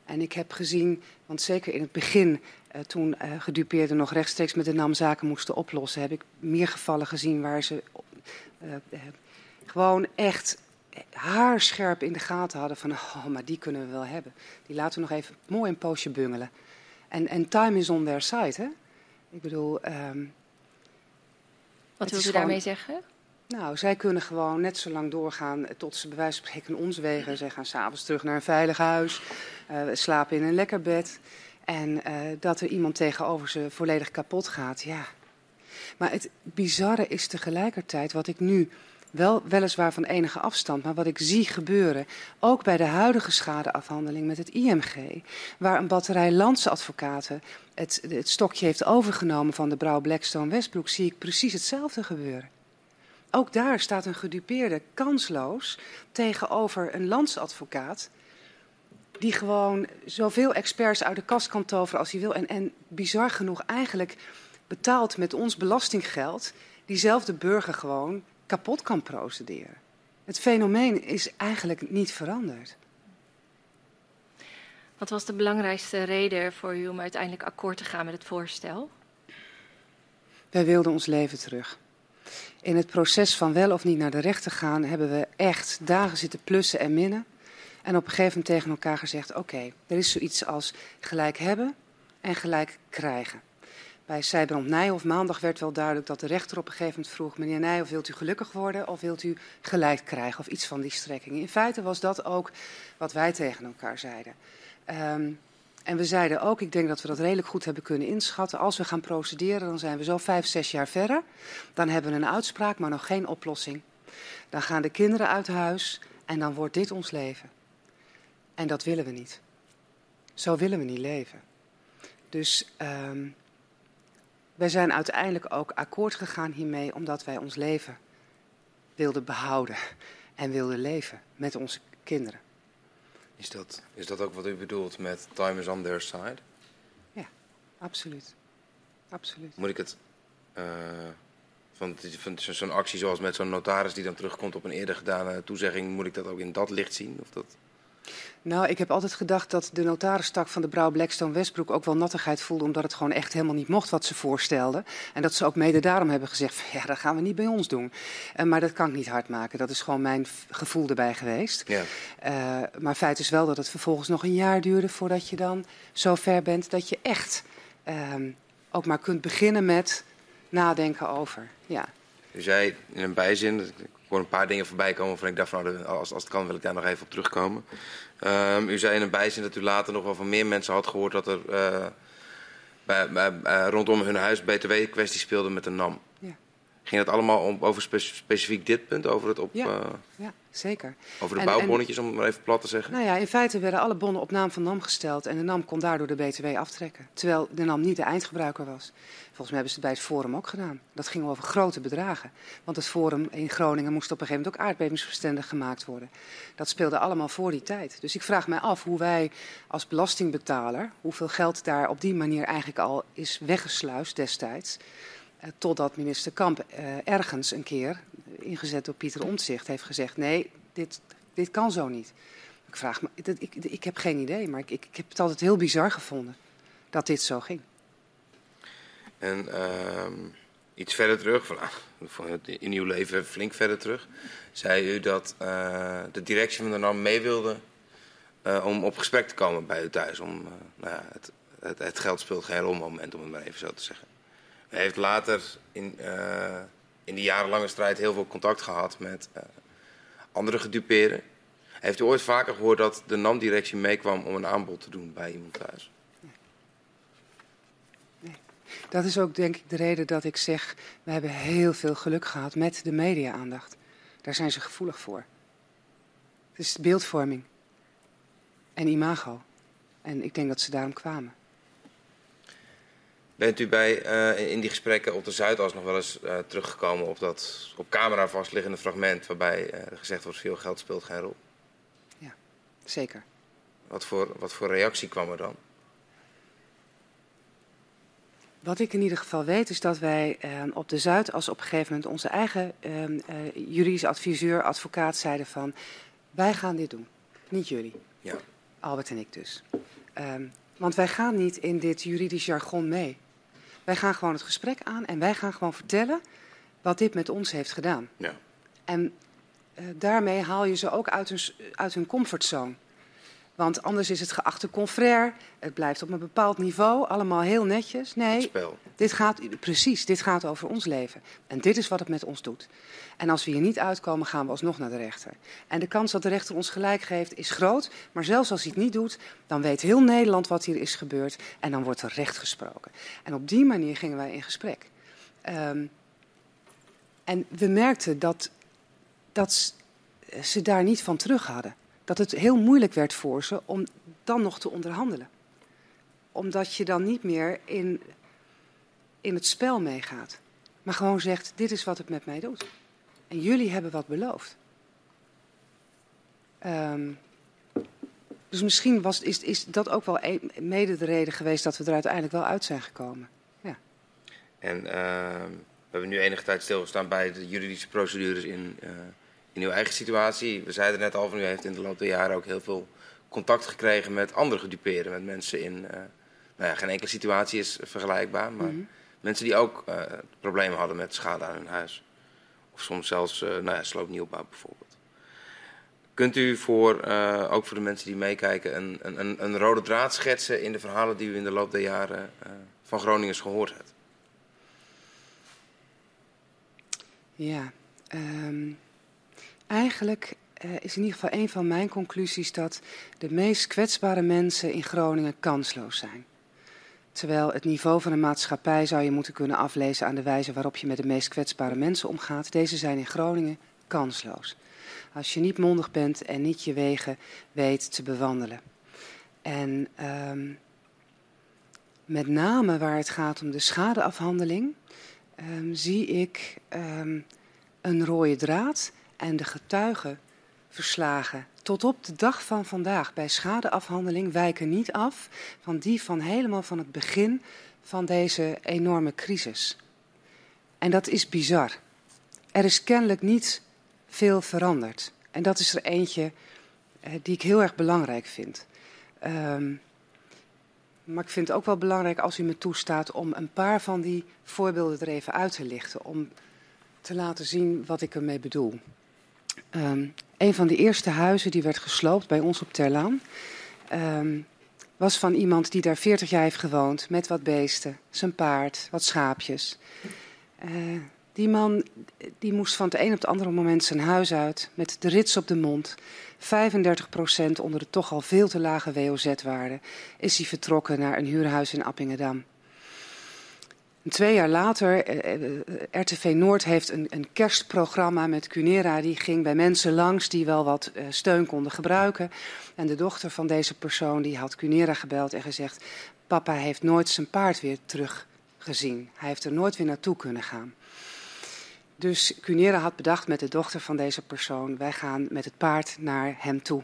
En ik heb gezien, want zeker in het begin, uh, toen uh, gedupeerden nog rechtstreeks met de NAM zaken moesten oplossen, heb ik meer gevallen gezien waar ze uh, gewoon echt haarscherp in de gaten hadden van, oh, maar die kunnen we wel hebben. Die laten we nog even mooi een poosje bungelen. En, en time is on their side, hè? Ik bedoel... Um, Wat wilt u daarmee zeggen? Nou, zij kunnen gewoon net zo lang doorgaan tot ze bij wijze van spreken ons wegen. Zij gaan s'avonds terug naar een veilig huis, slapen in een lekker bed. En uh, dat er iemand tegenover ze volledig kapot gaat, ja. Maar het bizarre is tegelijkertijd wat ik nu wel weliswaar van enige afstand, maar wat ik zie gebeuren, ook bij de huidige schadeafhandeling met het IMG, waar een batterij landsadvocaten het, het stokje heeft overgenomen van de Brouw Blackstone Westbroek, zie ik precies hetzelfde gebeuren. Ook daar staat een gedupeerde kansloos tegenover een landsadvocaat. Die gewoon zoveel experts uit de kast kan toveren als hij wil. En, en bizar genoeg eigenlijk betaalt met ons belastinggeld diezelfde burger gewoon kapot kan procederen. Het fenomeen is eigenlijk niet veranderd. Wat was de belangrijkste reden voor u om uiteindelijk akkoord te gaan met het voorstel? Wij wilden ons leven terug. In het proces van wel of niet naar de rechter gaan hebben we echt dagen zitten plussen en minnen. En op een gegeven moment tegen elkaar gezegd: oké, er is zoiets als gelijk hebben en gelijk krijgen. Bij Sijbrand Nijhoff maandag werd wel duidelijk dat de rechter op een gegeven moment vroeg: meneer Nijhoff, wilt u gelukkig worden of wilt u gelijk krijgen? Of iets van die strekking. In feite was dat ook wat wij tegen elkaar zeiden. Um, en we zeiden ook, ik denk dat we dat redelijk goed hebben kunnen inschatten. Als we gaan procederen, dan zijn we zo vijf, zes jaar verder. Dan hebben we een uitspraak, maar nog geen oplossing. Dan gaan de kinderen uit huis en dan wordt dit ons leven. En dat willen we niet. Zo willen we niet leven. Dus um, wij zijn uiteindelijk ook akkoord gegaan hiermee, omdat wij ons leven wilden behouden en wilden leven met onze kinderen. Is dat, is dat ook wat u bedoelt met time is on their side? Ja, absoluut. absoluut. Moet ik het... Uh, van, van zo'n actie zoals met zo'n notaris die dan terugkomt op een eerder gedane toezegging... moet ik dat ook in dat licht zien? Of dat... Nou, ik heb altijd gedacht dat de notaristak van de Brouw Blackstone Westbroek ook wel nattigheid voelde, omdat het gewoon echt helemaal niet mocht wat ze voorstelden. En dat ze ook mede daarom hebben gezegd: van, ja, dat gaan we niet bij ons doen. Uh, maar dat kan ik niet hard maken. Dat is gewoon mijn gevoel erbij geweest. Ja. Uh, maar feit is wel dat het vervolgens nog een jaar duurde voordat je dan zo ver bent dat je echt uh, ook maar kunt beginnen met nadenken over. Ja. U zei in een bijzin, ik hoor een paar dingen voorbij komen waarvan ik dacht van nou, als, als het kan wil ik daar nog even op terugkomen. Um, u zei in een bijzin dat u later nog wel van meer mensen had gehoord dat er uh, bij, bij, uh, rondom hun huis btw kwestie speelde met de NAM. Ja. Ging het allemaal om, over spe specifiek dit punt, over het op... Ja, uh, ja zeker. Over de en, bouwbonnetjes, en, om het maar even plat te zeggen? Nou ja, in feite werden alle bonnen op naam van NAM gesteld en de NAM kon daardoor de btw aftrekken. Terwijl de NAM niet de eindgebruiker was. Volgens mij hebben ze het bij het Forum ook gedaan. Dat ging over grote bedragen. Want het Forum in Groningen moest op een gegeven moment ook aardbevingsbestendig gemaakt worden. Dat speelde allemaal voor die tijd. Dus ik vraag mij af hoe wij als belastingbetaler, hoeveel geld daar op die manier eigenlijk al is weggesluist destijds. Eh, totdat minister Kamp eh, ergens een keer, ingezet door Pieter Omtzigt, heeft gezegd: nee, dit, dit kan zo niet. Ik vraag me, ik, ik heb geen idee, maar ik, ik heb het altijd heel bizar gevonden dat dit zo ging. En uh, iets verder terug, van, in uw leven flink verder terug, zei u dat uh, de directie van de NAM mee wilde uh, om op gesprek te komen bij u thuis. Om, uh, nou ja, het, het, geld speelt geen rol moment, om het maar even zo te zeggen. U heeft later in, in die jarenlange strijd heel veel contact gehad met andere gedupeerden. Heeft u ooit vaker gehoord dat de NAM-directie meekwam om een aanbod te doen bij iemand thuis? Dat is ook denk ik de reden dat ik zeg, we hebben heel veel geluk gehad met de media-aandacht. Daar zijn ze gevoelig voor. Het is beeldvorming en imago. En ik denk dat ze daarom kwamen. Bent u bij, uh, in die gesprekken op de Zuidas nog wel eens uh, teruggekomen op dat op camera vastliggende fragment waarbij uh, gezegd wordt veel geld speelt geen rol? Ja, zeker. Wat voor, wat voor reactie kwam er dan? Wat ik in ieder geval weet is dat wij uh, op de Zuidas op een gegeven moment onze eigen uh, juridische adviseur, advocaat zeiden van wij gaan dit doen, niet jullie. Ja. Albert en ik dus. Um, want wij gaan niet in dit juridisch jargon mee. Wij gaan gewoon het gesprek aan en wij gaan gewoon vertellen wat dit met ons heeft gedaan. Ja. En daarmee haal je ze ook uit hun, uit hun comfortzone. Want anders is het geachte confrère. Het blijft op een bepaald niveau, allemaal heel netjes. Nee, dit gaat, precies, dit gaat over ons leven. En dit is wat het met ons doet. En als we hier niet uitkomen, gaan we alsnog naar de rechter. En de kans dat de rechter ons gelijk geeft is groot. Maar zelfs als hij het niet doet, dan weet heel Nederland wat hier is gebeurd. En dan wordt er recht gesproken. En op die manier gingen wij in gesprek. Um, en we merkten dat, dat ze daar niet van terug hadden. Dat het heel moeilijk werd voor ze om dan nog te onderhandelen. Omdat je dan niet meer in, in het spel meegaat. Maar gewoon zegt, dit is wat het met mij doet. En jullie hebben wat beloofd. Um, dus misschien was, is, is dat ook wel mede de reden geweest dat we er uiteindelijk wel uit zijn gekomen. Ja. En uh, we hebben nu enige tijd stilgestaan bij de juridische procedures in, uh, in uw eigen situatie. We zeiden net al van u heeft in de loop der jaren ook heel veel contact gekregen met andere gedupeerden. Met mensen in, uh, nou ja, geen enkele situatie is vergelijkbaar, maar mm -hmm. mensen die ook problemen hadden met schade aan hun huis. Of soms zelfs nou ja, sloopnieuwbouw bijvoorbeeld. Kunt u voor, uh, ook voor de mensen die meekijken, een, een, een, rode draad schetsen in de verhalen die u in de loop der jaren uh, van Groningers gehoord hebt? Ja, um, eigenlijk uh, is in ieder geval een van mijn conclusies dat de meest kwetsbare mensen in Groningen kansloos zijn. Terwijl het niveau van een maatschappij zou je moeten kunnen aflezen aan de wijze waarop je met de meest kwetsbare mensen omgaat. Deze zijn in Groningen kansloos als je niet mondig bent en niet je wegen weet te bewandelen. En um, met name waar het gaat om de schadeafhandeling, um, zie ik um, een rode draad en de getuigenverslagen tot op de dag van vandaag bij schadeafhandeling wijken niet af van die van helemaal van het begin van deze enorme crisis. En dat is bizar. Er is kennelijk niet veel veranderd. En dat is er eentje uh, die ik heel erg belangrijk vind. Um, maar ik vind het ook wel belangrijk als u me toestaat om een paar van die voorbeelden er even uit te lichten. Om te laten zien wat ik ermee bedoel. Um, een van de eerste huizen die werd gesloopt bij ons op Terlaan. Um, was van iemand die daar 40 jaar heeft gewoond. Met wat beesten, zijn paard, wat schaapjes. Uh, die man die moest van het een op het andere moment zijn huis uit met de rits op de mond. 35 procent onder de toch al veel te lage WOZ-waarde is hij vertrokken naar een huurhuis in Appingedam. Twee jaar later, eh, eh, RTV Noord heeft een, een, kerstprogramma met Cunera. Die ging bij mensen langs die wel wat uh, steun konden gebruiken. En de dochter van deze persoon die had Cunera gebeld en gezegd... papa heeft nooit zijn paard weer teruggezien. Hij heeft er nooit weer naartoe kunnen gaan. Dus Cunera had bedacht met de dochter van deze persoon: wij gaan met het paard naar hem toe.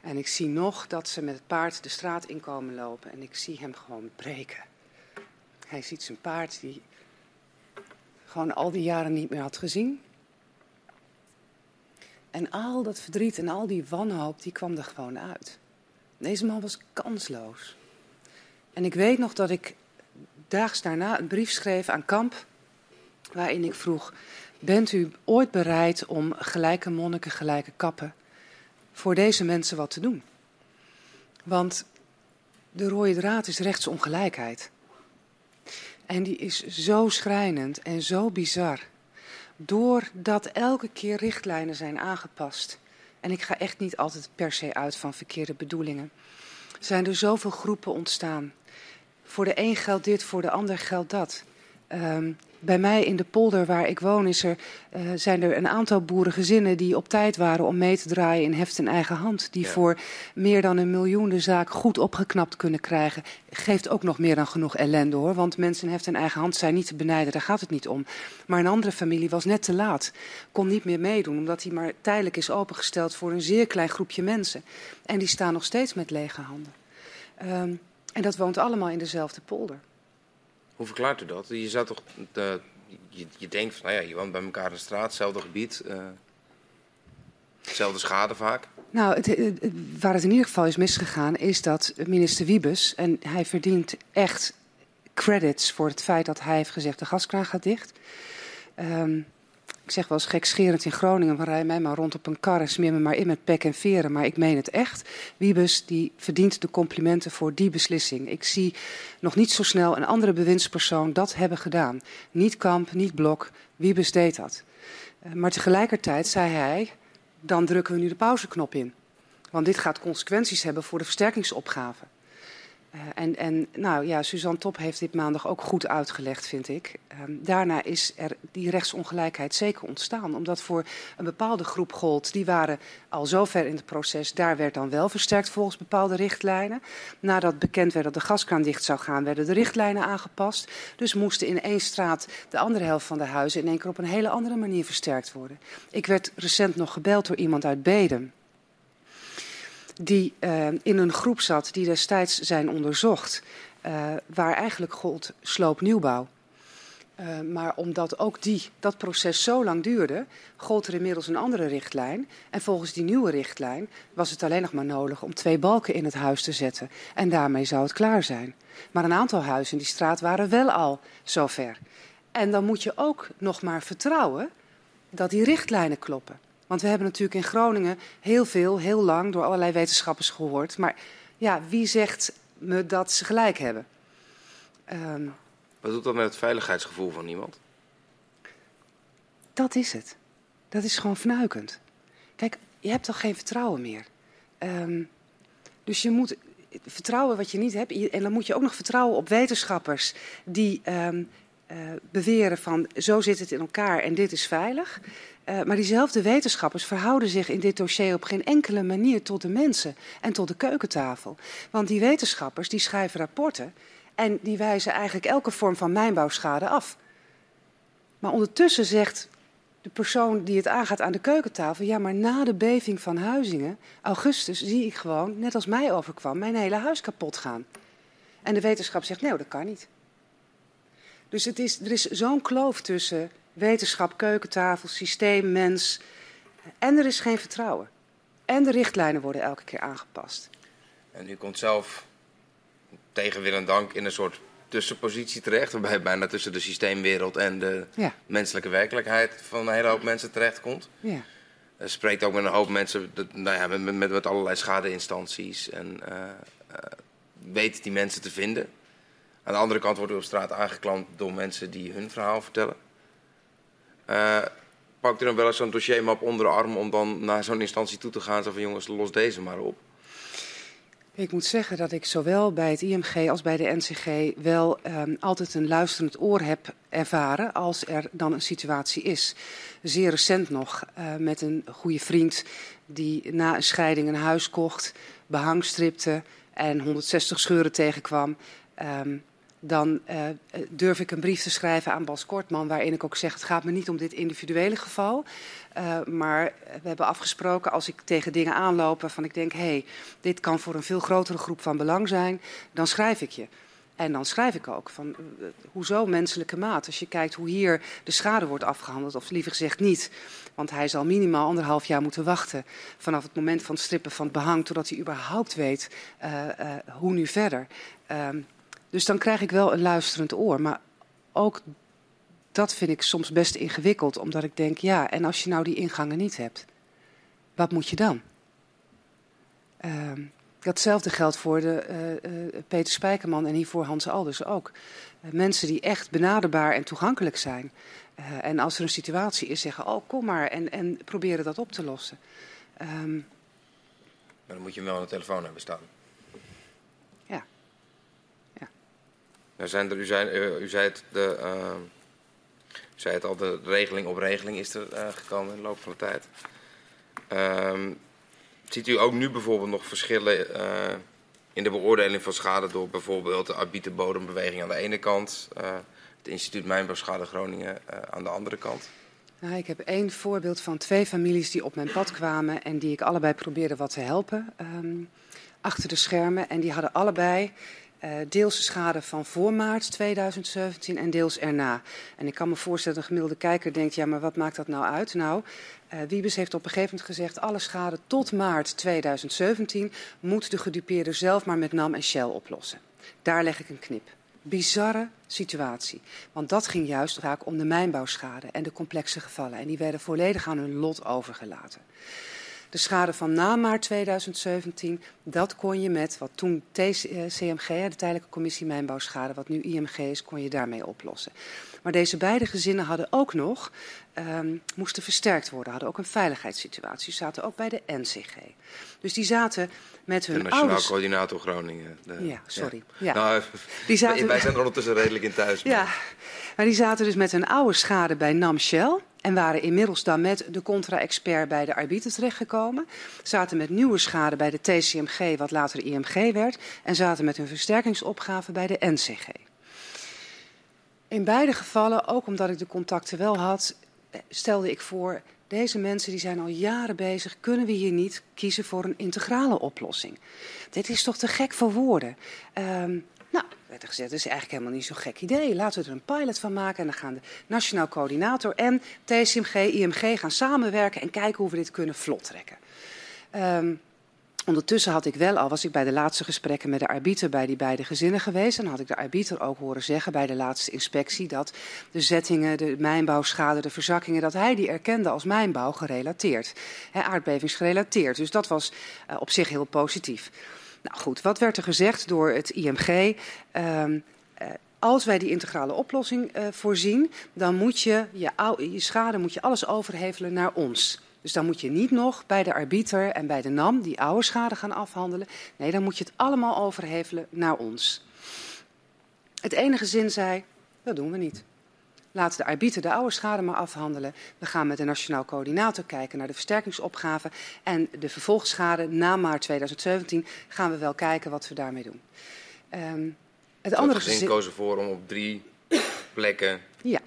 En ik zie nog dat ze met het paard de straat inkomen lopen en ik zie hem gewoon breken. Hij ziet zijn paard die gewoon al die jaren niet meer had gezien. En al dat verdriet en al die wanhoop, die kwam er gewoon uit. Deze man was kansloos. En ik weet nog dat ik daags daarna een brief schreef aan Kamp waarin ik vroeg: Bent u ooit bereid om gelijke monniken, gelijke kappen voor deze mensen wat te doen? Want de rode draad is rechtsongelijkheid. En die is zo schrijnend en zo bizar. Doordat elke keer richtlijnen zijn aangepast. En ik ga echt niet altijd per se uit van verkeerde bedoelingen. Zijn er zoveel groepen ontstaan. Voor de een geldt dit, voor de ander geldt dat. Um, bij mij in de polder waar ik woon is er, uh, zijn er een aantal boerengezinnen die op tijd waren om mee te draaien in heft in eigen hand. Die ja. voor meer dan een miljoen de zaak goed opgeknapt kunnen krijgen. Geeft ook nog meer dan genoeg ellende hoor. Want mensen in heft in eigen hand zijn niet te benijden, daar gaat het niet om. Maar een andere familie was net te laat. Kon niet meer meedoen omdat hij maar tijdelijk is opengesteld voor een zeer klein groepje mensen. En die staan nog steeds met lege handen. Um, en dat woont allemaal in dezelfde polder. Hoe verklaart u dat? Je zou toch. De, je, je, denkt van, nou ja, je woont bij elkaar in de straat, hetzelfde gebied. Uh, schade vaak. Nou, het, waar het in ieder geval is misgegaan, is dat minister Wiebes, en hij verdient echt credits voor het feit dat hij heeft gezegd: de gaskraan gaat dicht. Um, ik zeg wel eens gekscherend in Groningen, van rij mij maar rond op een kar en smeer me maar in met pek en veren. Maar ik meen het echt. Wiebes die verdient de complimenten voor die beslissing. Ik zie nog niet zo snel een andere bewindspersoon dat hebben gedaan. Niet Kamp, niet Blok, Wiebes deed dat. Uh, maar tegelijkertijd zei hij, dan drukken we nu de pauzeknop in. Want dit gaat consequenties hebben voor de versterkingsopgave. Uh, en, en nou ja, Suzanne Top heeft dit maandag ook goed uitgelegd, vind ik. Um, daarna is er die rechtsongelijkheid zeker ontstaan. Omdat voor een bepaalde groep gold, die waren al zover in het proces. Daar werd dan wel versterkt volgens bepaalde richtlijnen. Nadat bekend werd dat de gaskraan dicht zou gaan, werden de richtlijnen aangepast. Dus moesten in één straat de andere helft van de huizen in één keer op een hele andere manier versterkt worden. Ik werd recent nog gebeld door iemand uit Bedem die uh, in een groep zat die destijds zijn onderzocht, uh, waar eigenlijk gold sloopnieuwbouw. Uh, maar omdat ook die, dat proces zo lang duurde, gold er inmiddels een andere richtlijn. En volgens die nieuwe richtlijn was het alleen nog maar nodig om twee balken in het huis te zetten. En daarmee zou het klaar zijn. Maar een aantal huizen in die straat waren wel al zover. En dan moet je ook nog maar vertrouwen dat die richtlijnen kloppen. Want we hebben natuurlijk in Groningen heel veel, heel lang door allerlei wetenschappers gehoord. Maar ja, wie zegt me dat ze gelijk hebben? Um, Wat doet dat met het veiligheidsgevoel van iemand? Dat is het. Dat is gewoon fnuikend. Kijk, je hebt toch geen vertrouwen meer. Um, dus je moet vertrouwen wat je niet hebt. En dan moet je ook nog vertrouwen op wetenschappers die um, uh, beweren van zo zit het in elkaar en dit is veilig. Uh, maar diezelfde wetenschappers verhouden zich in dit dossier op geen enkele manier tot de mensen en tot de keukentafel. Want die wetenschappers die schrijven rapporten en die wijzen eigenlijk elke vorm van mijnbouwschade af. Maar ondertussen zegt de persoon die het aangaat aan de keukentafel: ja, maar na de beving van Huizingen, augustus, zie ik gewoon, net als mij overkwam, mijn hele huis kapot gaan. En de wetenschap zegt: nee, dat kan niet. Dus het is, er is zo'n kloof tussen wetenschap, keukentafel, systeem, mens. En er is geen vertrouwen. En de richtlijnen worden elke keer aangepast. En u komt zelf tegen wil en dank in een soort tussenpositie terecht, waarbij je bijna tussen de systeemwereld en de ja. menselijke werkelijkheid van een hele hoop mensen terechtkomt. Ja. Spreekt ook met een hoop mensen, nou ja, met, met, met allerlei schadeinstanties en uh, uh, weet die mensen te vinden. Aan de andere kant wordt u op straat aangeklampt door mensen die hun verhaal vertellen. Uh, pakt u dan wel eens zo'n dossiermap onder de arm om dan naar zo'n instantie toe te gaan? Zo van jongens, los deze maar op. Ik moet zeggen dat ik zowel bij het IMG als bij de NCG wel um, altijd een luisterend oor heb ervaren als er dan een situatie is. Zeer recent nog uh, met een goede vriend die na een scheiding een huis kocht, behang stripte en 160 scheuren tegenkwam. Um, dan uh, durf ik een brief te schrijven aan Bas Kortman, waarin ik ook zeg: het gaat me niet om dit individuele geval. Uh, maar we hebben afgesproken, als ik tegen dingen aanloop waarvan ik denk: hé, hey, dit kan voor een veel grotere groep van belang zijn, dan schrijf ik je. En dan schrijf ik ook van uh, hoezo menselijke maat. Als je kijkt hoe hier de schade wordt afgehandeld, of liever gezegd niet. Want hij zal minimaal anderhalf jaar moeten wachten vanaf het moment van het strippen van het behang, totdat hij überhaupt weet hoe nu verder. Dus dan krijg ik wel een luisterend oor. Maar ook dat vind ik soms best ingewikkeld, omdat ik denk, ja, en als je nou die ingangen niet hebt, wat moet je dan? Uh, datzelfde geldt voor de, uh, uh, Peter Spijkerman en hiervoor Hans Alders ook. Uh, mensen die echt benaderbaar en toegankelijk zijn. en als er een situatie is, zeggen, oh kom maar, en, en proberen dat op te lossen. Um, maar dan moet je hem wel aan de telefoon hebben staan. Nou u, zei, uh, u zei het, de, u zei het al, de regeling op regeling is er uh, gekomen in de loop van de tijd. Ehm, ziet u ook nu bijvoorbeeld nog verschillen in de beoordeling van schade door bijvoorbeeld de Arbiter Bodembeweging aan de ene kant, het instituut Mijnbouwschade Groningen aan de andere kant? Nou, ik heb één voorbeeld van twee families die op mijn pad kwamen en die ik allebei probeerde wat te helpen um, achter de schermen. En die hadden allebei deels schade van voor maart 2017 en deels erna. En ik kan me voorstellen dat een gemiddelde kijker denkt, ja, maar wat maakt dat nou uit? Nou, uh, Wiebes heeft op een gegeven moment gezegd, alle schade tot maart 2017 moet de gedupeerde zelf maar met NAM en Shell oplossen. Daar leg ik een knip. Bizarre situatie. Want dat ging juist vaak om de mijnbouwschade en de complexe gevallen. En die werden volledig aan hun lot overgelaten. De schade van na maart 2017, dat kon je met wat toen TCMG, de tijdelijke commissie mijnbouwschade, wat nu IMG is, kon je daarmee oplossen. Maar deze beide gezinnen hadden ook nog, um, moesten versterkt worden, hadden ook een veiligheidssituatie. Zaten ook bij de NCG. Dus die zaten met hun de Nationaal ouders... Coördinator Groningen. De, ja, sorry. Ja. ja. (laughs) Nou, die zaten... Wij zijn er ondertussen redelijk in thuis. Maar... Ja, maar die zaten dus met hun oude schade bij NAM Shell. En waren inmiddels dan met de contra-expert bij de arbiter terechtgekomen. Zaten met nieuwe schade bij de TCMG, wat later IMG werd. En zaten met hun versterkingsopgave bij de NCG. In beide gevallen, ook omdat ik de contacten wel had, stelde ik voor, deze mensen die zijn al jaren bezig, kunnen we hier niet kiezen voor een integrale oplossing? Dit is toch te gek voor woorden? Nou, werd er gezegd, dat is eigenlijk helemaal niet zo'n gek idee. Laten we er een pilot van maken en dan gaan de Nationaal Coördinator en TCMG, IMG gaan samenwerken en kijken hoe we dit kunnen vlot trekken. Um, Ondertussen had ik wel al, was ik bij de laatste gesprekken met de arbiter bij die beide gezinnen geweest. En had ik de arbiter ook horen zeggen bij de laatste inspectie dat de zettingen, de mijnbouwschade, de verzakkingen, dat hij die erkende als mijnbouw gerelateerd. Aardbevingsgerelateerd. Dus dat was uh, op zich heel positief. Nou goed, wat werd er gezegd door het IMG? Uh, uh, als wij die integrale oplossing uh, voorzien, dan moet je je, je schade, moet je alles overhevelen naar ons. Dus dan moet je niet nog bij de arbiter en bij de NAM die oude schade gaan afhandelen. Nee, dan moet je het allemaal overhevelen naar ons. Het enige zin zei, dat doen we niet. Laat de arbiter de oude schade maar afhandelen. We gaan met de Nationaal Coördinator kijken naar de versterkingsopgave. En de vervolgschade na maart 2017 gaan we wel kijken wat we daarmee doen. Um, het andere gezin kozen voor om op drie (coughs) plekken. Ja,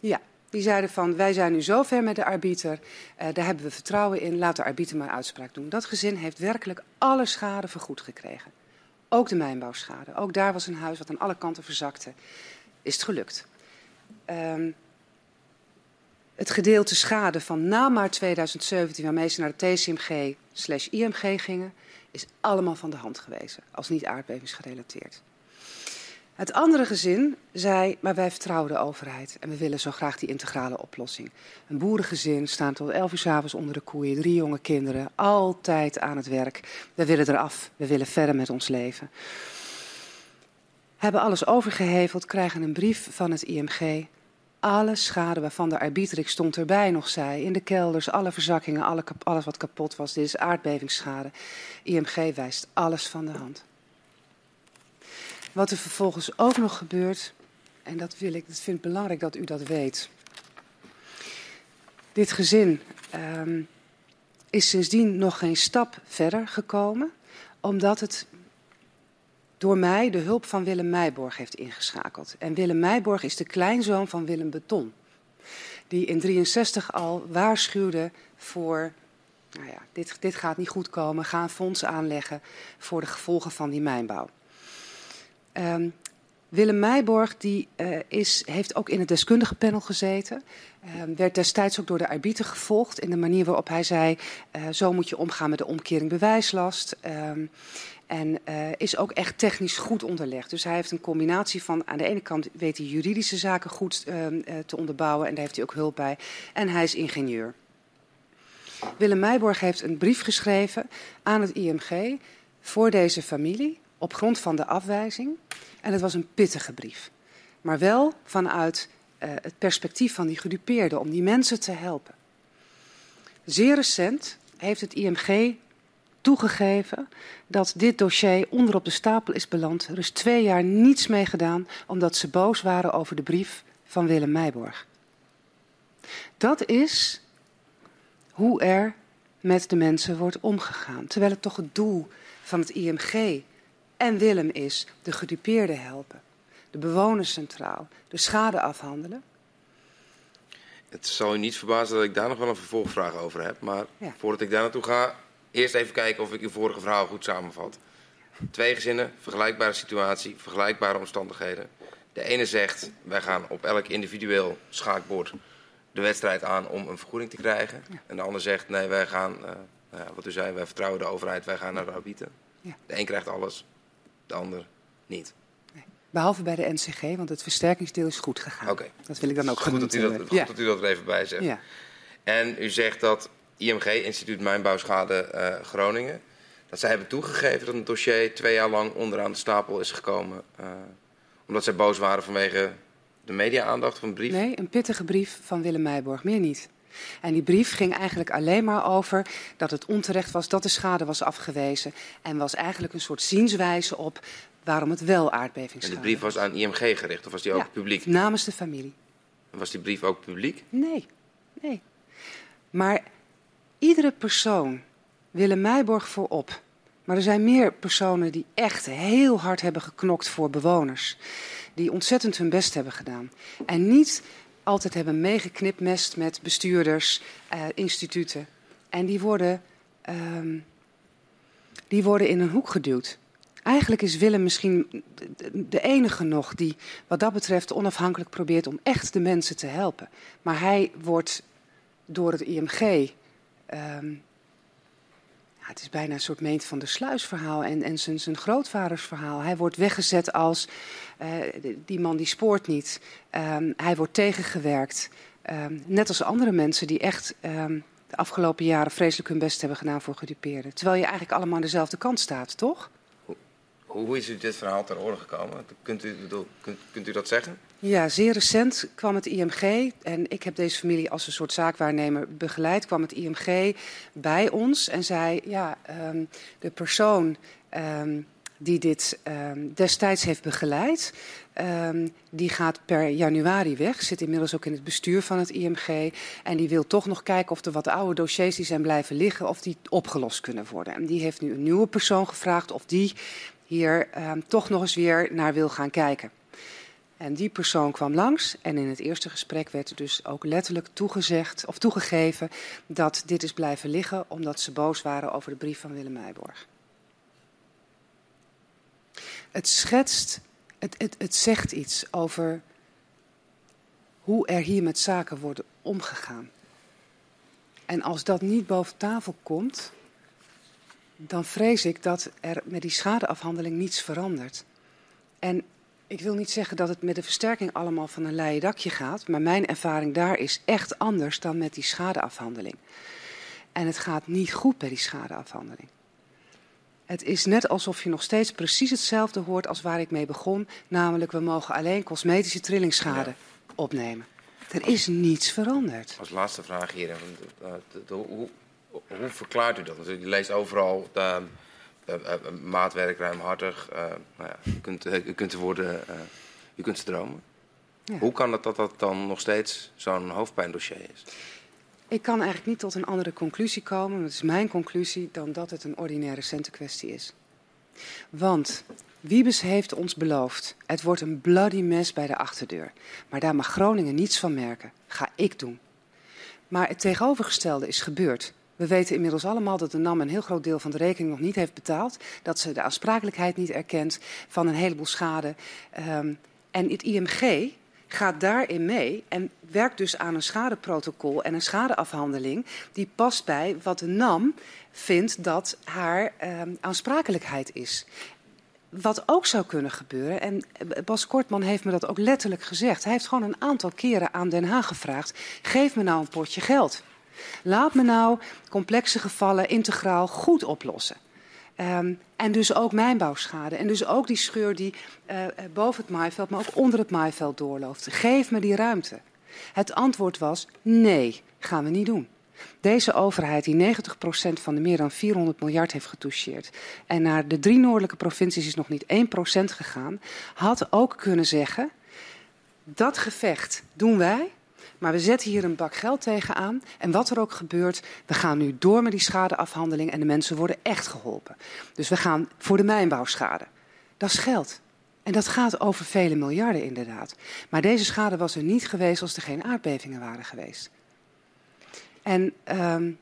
ja. Die zeiden van, wij zijn nu zo ver met de arbiter, uh, daar hebben we vertrouwen in, laat de arbiter maar uitspraak doen. Dat gezin heeft werkelijk alle schade vergoed gekregen. Ook de mijnbouwschade. Ook daar was een huis wat aan alle kanten verzakte. Is het gelukt. Um, het gedeelte schade van na maart 2017, waarmee ze naar de TCMG slash IMG gingen, is allemaal van de hand gewezen, als niet aardbevingsgerelateerd. Het andere gezin zei, maar wij vertrouwen de overheid en we willen zo graag die integrale oplossing. Een boerengezin staan tot elf uur s avonds onder de koeien, drie jonge kinderen, altijd aan het werk. We willen eraf, we willen verder met ons leven. Hebben alles overgeheveld, krijgen een brief van het IMG. Alle schade waarvan de arbiter, ik stond erbij nog zei, in de kelders, alle verzakkingen, alle, alles wat kapot was, dit is aardbevingsschade. IMG wijst alles van de hand. Wat er vervolgens ook nog gebeurt, en dat, wil ik, vind ik belangrijk dat u dat weet. Dit gezin um, is sindsdien nog geen stap verder gekomen, omdat het door mij de hulp van Willem Meijborg heeft ingeschakeld. En Willem Meijborg is de kleinzoon van Willem Beton, die in 63 al waarschuwde voor nou ja, dit, dit gaat niet goed komen, ga een fonds aanleggen voor de gevolgen van die mijnbouw. Um, Willem Meijborg die, uh, is, heeft ook in het deskundige panel gezeten. Um, werd destijds ook door de arbiter gevolgd in de manier waarop hij zei: uh, zo moet je omgaan met de omkering bewijslast. En uh, is ook echt technisch goed onderlegd. Dus hij heeft een combinatie van aan de ene kant weet hij juridische zaken goed te onderbouwen en daar heeft hij ook hulp bij. En hij is ingenieur. Willem Meijborg heeft een brief geschreven aan het IMG voor deze familie op grond van de afwijzing. En het was een pittige brief. Maar wel vanuit uh, het perspectief van die gedupeerden, om die mensen te helpen. Zeer recent heeft het IMG toegegeven dat dit dossier onderop de stapel is beland. Er is twee jaar niets mee gedaan, omdat ze boos waren over de brief van Willem Meijborg. Dat is hoe er met de mensen wordt omgegaan. Terwijl het toch het doel van het IMG en Willem is de gedupeerden helpen, de bewoners centraal, de schade afhandelen. Het zal u niet verbazen dat ik daar nog wel een vervolgvraag over heb. Maar ja. voordat ik daar naartoe ga, eerst even kijken of ik uw vorige verhaal goed samenvat. Twee gezinnen, vergelijkbare situatie, vergelijkbare omstandigheden. De ene zegt, wij gaan op elk individueel schaakbord de wedstrijd aan om een vergoeding te krijgen. Ja. En de ander zegt, nee, wij gaan, uh, nou ja, wat u zei, wij vertrouwen de overheid, wij gaan naar de arbiter. Ja. De een krijgt alles, de ander niet. Nee. Behalve bij de NCG, want het versterkingsdeel is goed gegaan. Oké. Dat wil ik dan ook goed dat u dat, goed dat u dat er even bij zegt. Ja. En u zegt dat IMG, Instituut Mijnbouwschade uh, Groningen, dat zij hebben toegegeven dat een dossier twee jaar lang onderaan de stapel is gekomen. Uh, omdat zij boos waren vanwege de media-aandacht van een brief? Nee, een pittige brief van Willem Meijborg, meer niet. En die brief ging eigenlijk alleen maar over dat het onterecht was dat de schade was afgewezen. En was eigenlijk een soort zienswijze op waarom het wel aardbevingsschade En de brief was aan IMG gericht of was die ook ja, publiek? namens de familie. Was die brief ook publiek? Nee, nee. Maar iedere persoon, Willem Meijborg voorop. Maar er zijn meer personen die echt heel hard hebben geknokt voor bewoners. Die ontzettend hun best hebben gedaan. En niet altijd hebben meegeknipmest met bestuurders, uh, instituten. En die worden, um, die worden in een hoek geduwd. Eigenlijk is Willem misschien de enige nog die wat dat betreft onafhankelijk probeert om echt de mensen te helpen. Maar hij wordt door het IMG. Ja, het is bijna een soort meent van de sluisverhaal en, en zijn, zijn grootvadersverhaal. Hij wordt weggezet als uh, die man die spoort niet. Um, hij wordt tegengewerkt. Um, net als andere mensen die echt de afgelopen jaren vreselijk hun best hebben gedaan voor gedupeerden. Terwijl je eigenlijk allemaal aan dezelfde kant staat, toch? Hoe is u dit verhaal ter orde gekomen? Kunt u, kunt, kunt u dat zeggen? Ja, zeer recent kwam het IMG, en ik heb deze familie als een soort zaakwaarnemer begeleid, kwam het IMG bij ons en zei, ja, um, de persoon um, die dit um, destijds heeft begeleid, die gaat per januari weg, zit inmiddels ook in het bestuur van het IMG en die wil toch nog kijken of er wat oude dossiers die zijn blijven liggen, of die opgelost kunnen worden. En die heeft nu een nieuwe persoon gevraagd of die hier toch nog eens weer naar wil gaan kijken. En die persoon kwam langs en in het eerste gesprek werd er dus ook letterlijk toegezegd of toegegeven dat dit is blijven liggen omdat ze boos waren over de brief van Willem Meijborg. Het schetst, het, het, het zegt iets over hoe er hier met zaken worden omgegaan. En als dat niet boven tafel komt, dan vrees ik dat er met die schadeafhandeling niets verandert. En ik wil niet zeggen dat het met de versterking allemaal van een leien dakje gaat, maar mijn ervaring daar is echt anders dan met die schadeafhandeling. En het gaat niet goed bij die schadeafhandeling. Het is net alsof je nog steeds precies hetzelfde hoort als waar ik mee begon, namelijk we mogen alleen cosmetische trillingschade ja. opnemen. Er is niets veranderd. Als laatste vraag hier, hoe, hoe verklaart u dat? U leest overal de, uh, maatwerk ruimhartig. Nou ja, u, kunt, u kunt de woorden, u kunt stromen. Ja. Hoe kan het dat dat dan nog steeds zo'n hoofdpijndossier is? Ik kan eigenlijk niet tot een andere conclusie komen, dat is mijn conclusie, dan dat het een ordinaire centenkwestie is. Want Wiebes heeft ons beloofd, het wordt een bloody mess bij de achterdeur. Maar daar mag Groningen niets van merken. Ga ik doen. Maar het tegenovergestelde is gebeurd. We weten inmiddels allemaal dat de NAM een heel groot deel van de rekening nog niet heeft betaald. Dat ze de aansprakelijkheid niet erkent van een heleboel schade. Um, en het IMG gaat daarin mee en werkt dus aan een schadeprotocol en een schadeafhandeling die past bij wat de NAM vindt dat haar um, aansprakelijkheid is. Wat ook zou kunnen gebeuren, en Bas Kortman heeft me dat ook letterlijk gezegd. Hij heeft gewoon een aantal keren aan Den Haag gevraagd: geef me nou een potje geld. Laat me nou complexe gevallen integraal goed oplossen. Um, en dus ook mijnbouwschade. En dus ook die scheur die uh, boven het maaiveld, maar ook onder het maaiveld doorloopt. Geef me die ruimte. Het antwoord was nee, gaan we niet doen. Deze overheid, die 90% van de meer dan 400 miljard heeft getoucheerd en naar de drie noordelijke provincies is nog niet 1% gegaan, had ook kunnen zeggen: dat gevecht doen wij maar we zetten hier een bak geld tegenaan. En wat er ook gebeurt, we gaan nu door met die schadeafhandeling en de mensen worden echt geholpen. Dus we gaan voor de mijnbouwschade. Dat is geld. En dat gaat over vele miljarden inderdaad. Maar deze schade was er niet geweest als er geen aardbevingen waren geweest. En um,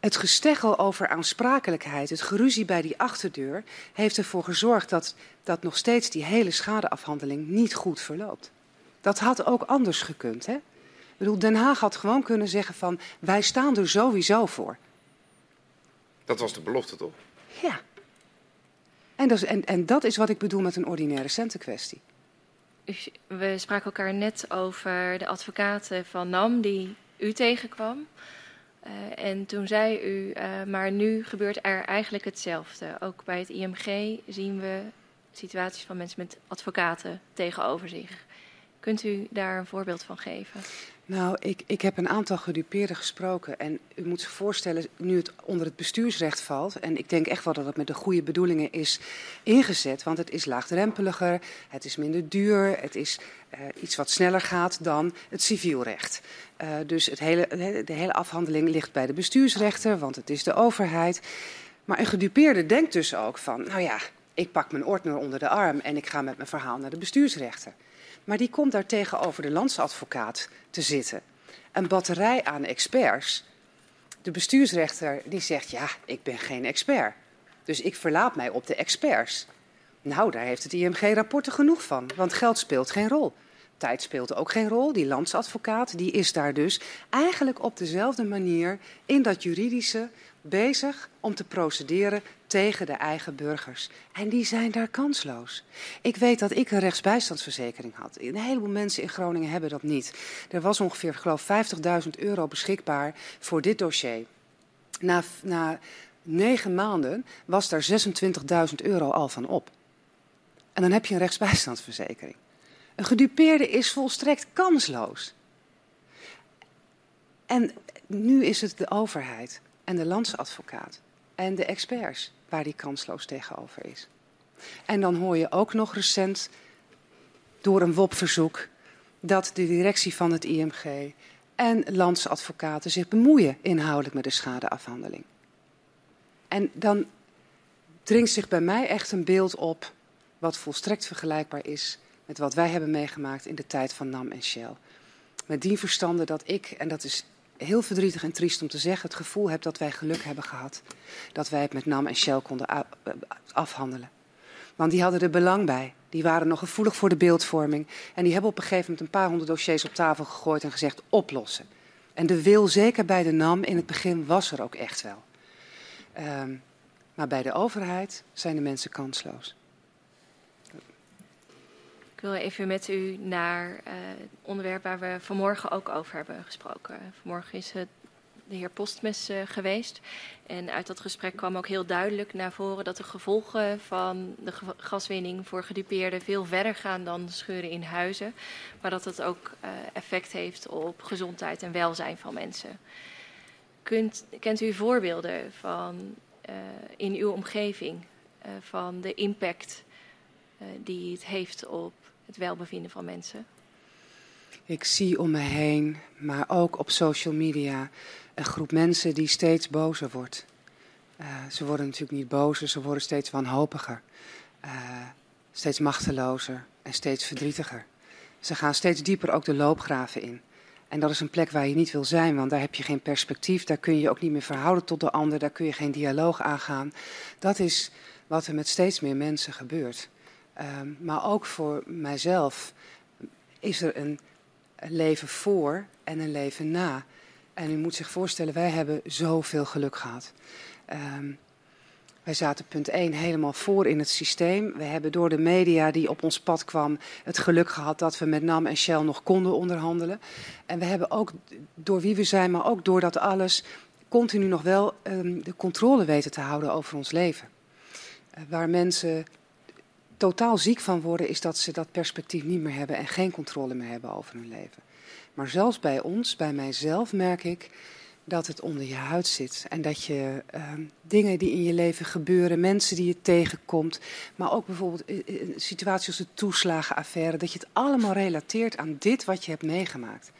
het gesteggel over aansprakelijkheid, het geruzie bij die achterdeur, heeft ervoor gezorgd dat, dat nog steeds die hele schadeafhandeling niet goed verloopt. Dat had ook anders gekund. Hè? Ik bedoel, Den Haag had gewoon kunnen zeggen van wij staan er sowieso voor. Dat was de belofte toch? Ja. En dat is, en, en dat is wat ik bedoel met een ordinaire centenkwestie. We spraken elkaar net over de advocaten van NAM die u tegenkwam. Uh, en toen zei u, uh, maar nu gebeurt er eigenlijk hetzelfde. Ook bij het IMG zien we situaties van mensen met advocaten tegenover zich. Kunt u daar een voorbeeld van geven? Nou, ik, ik heb een aantal gedupeerden gesproken. En u moet zich voorstellen, nu het onder het bestuursrecht valt. En ik denk echt wel dat het met de goede bedoelingen is ingezet. Want het is laagdrempeliger, het is minder duur, het is uh, iets wat sneller gaat dan het civielrecht. Uh, dus het hele, de hele afhandeling ligt bij de bestuursrechter, want het is de overheid. Maar een gedupeerde denkt dus ook van, nou ja, ik pak mijn ordner onder de arm en ik ga met mijn verhaal naar de bestuursrechter. Maar die komt daar tegenover de landsadvocaat te zitten. Een batterij aan experts. De bestuursrechter die zegt, ja, ik ben geen expert. Dus ik verlaat mij op de experts. Nou, daar heeft het IMG rapporten genoeg van, want geld speelt geen rol. Tijd speelt ook geen rol. Die landsadvocaat die is daar dus eigenlijk op dezelfde manier in dat juridische bezig om te procederen tegen de eigen burgers. En die zijn daar kansloos. Ik weet dat ik een rechtsbijstandsverzekering had. Een heleboel mensen in Groningen hebben dat niet. Er was ongeveer, geloof 50.000 euro beschikbaar voor dit dossier. Na, na negen maanden was daar 26.000 euro al van op. En dan heb je een rechtsbijstandsverzekering. Een gedupeerde is volstrekt kansloos. En nu is het de overheid en de landsadvocaat en de experts waar die kansloos tegenover is. En dan hoor je ook nog recent door een WOP-verzoek dat de directie van het IMG en landsadvocaten zich bemoeien inhoudelijk met de schadeafhandeling. En dan dringt zich bij mij echt een beeld op wat volstrekt vergelijkbaar is met wat wij hebben meegemaakt in de tijd van NAM en Shell. Met die verstande dat ik, en dat is heel verdrietig en triest om te zeggen, het gevoel heb dat wij geluk hebben gehad. Dat wij het met NAM en Shell konden eh, afhandelen. Want die hadden er belang bij. Die waren nog gevoelig voor de beeldvorming. En die hebben op een gegeven moment een paar honderd dossiers op tafel gegooid en gezegd oplossen. En de wil, zeker bij de NAM, in het begin was er ook echt wel. Um, maar bij de overheid zijn de mensen kansloos. Ik wil even met u naar uh, het onderwerp waar we vanmorgen ook over hebben gesproken. Vanmorgen is het de heer Postmes uh, geweest. En uit dat gesprek kwam ook heel duidelijk naar voren dat de gevolgen van de gaswinning voor gedupeerden veel verder gaan dan scheuren in huizen. Maar dat het ook uh, effect heeft op gezondheid en welzijn van mensen. Kunt, kent u voorbeelden van in uw omgeving van de impact die het heeft op het welbevinden van mensen? Ik zie om me heen, maar ook op social media, een groep mensen die steeds bozer wordt. Uh, ze worden natuurlijk niet bozer, ze worden steeds wanhopiger. Uh, steeds machtelozer en steeds verdrietiger. Ze gaan steeds dieper ook de loopgraven in. En dat is een plek waar je niet wil zijn, want daar heb je geen perspectief. Daar kun je je ook niet meer verhouden tot de ander. Daar kun je geen dialoog aangaan. Dat is wat er met steeds meer mensen gebeurt. Um, maar ook voor mijzelf is er een, leven voor en een leven na. En u moet zich voorstellen, wij hebben zoveel geluk gehad. Um, wij zaten punt 1 helemaal voor in het systeem. We hebben door de media die op ons pad kwam het geluk gehad dat we met NAM en Shell nog konden onderhandelen. En we hebben ook door wie we zijn, maar ook door dat alles continu nog wel um, de controle weten te houden over ons leven. Uh, waar mensen totaal ziek van worden, is dat ze dat perspectief niet meer hebben en geen controle meer hebben over hun leven. Maar zelfs bij ons, bij mijzelf, merk ik dat het onder je huid zit. En dat je uh, dingen die in je leven gebeuren, mensen die je tegenkomt, maar ook bijvoorbeeld in situaties als de toeslagenaffaire, dat je het allemaal relateert aan dit wat je hebt meegemaakt.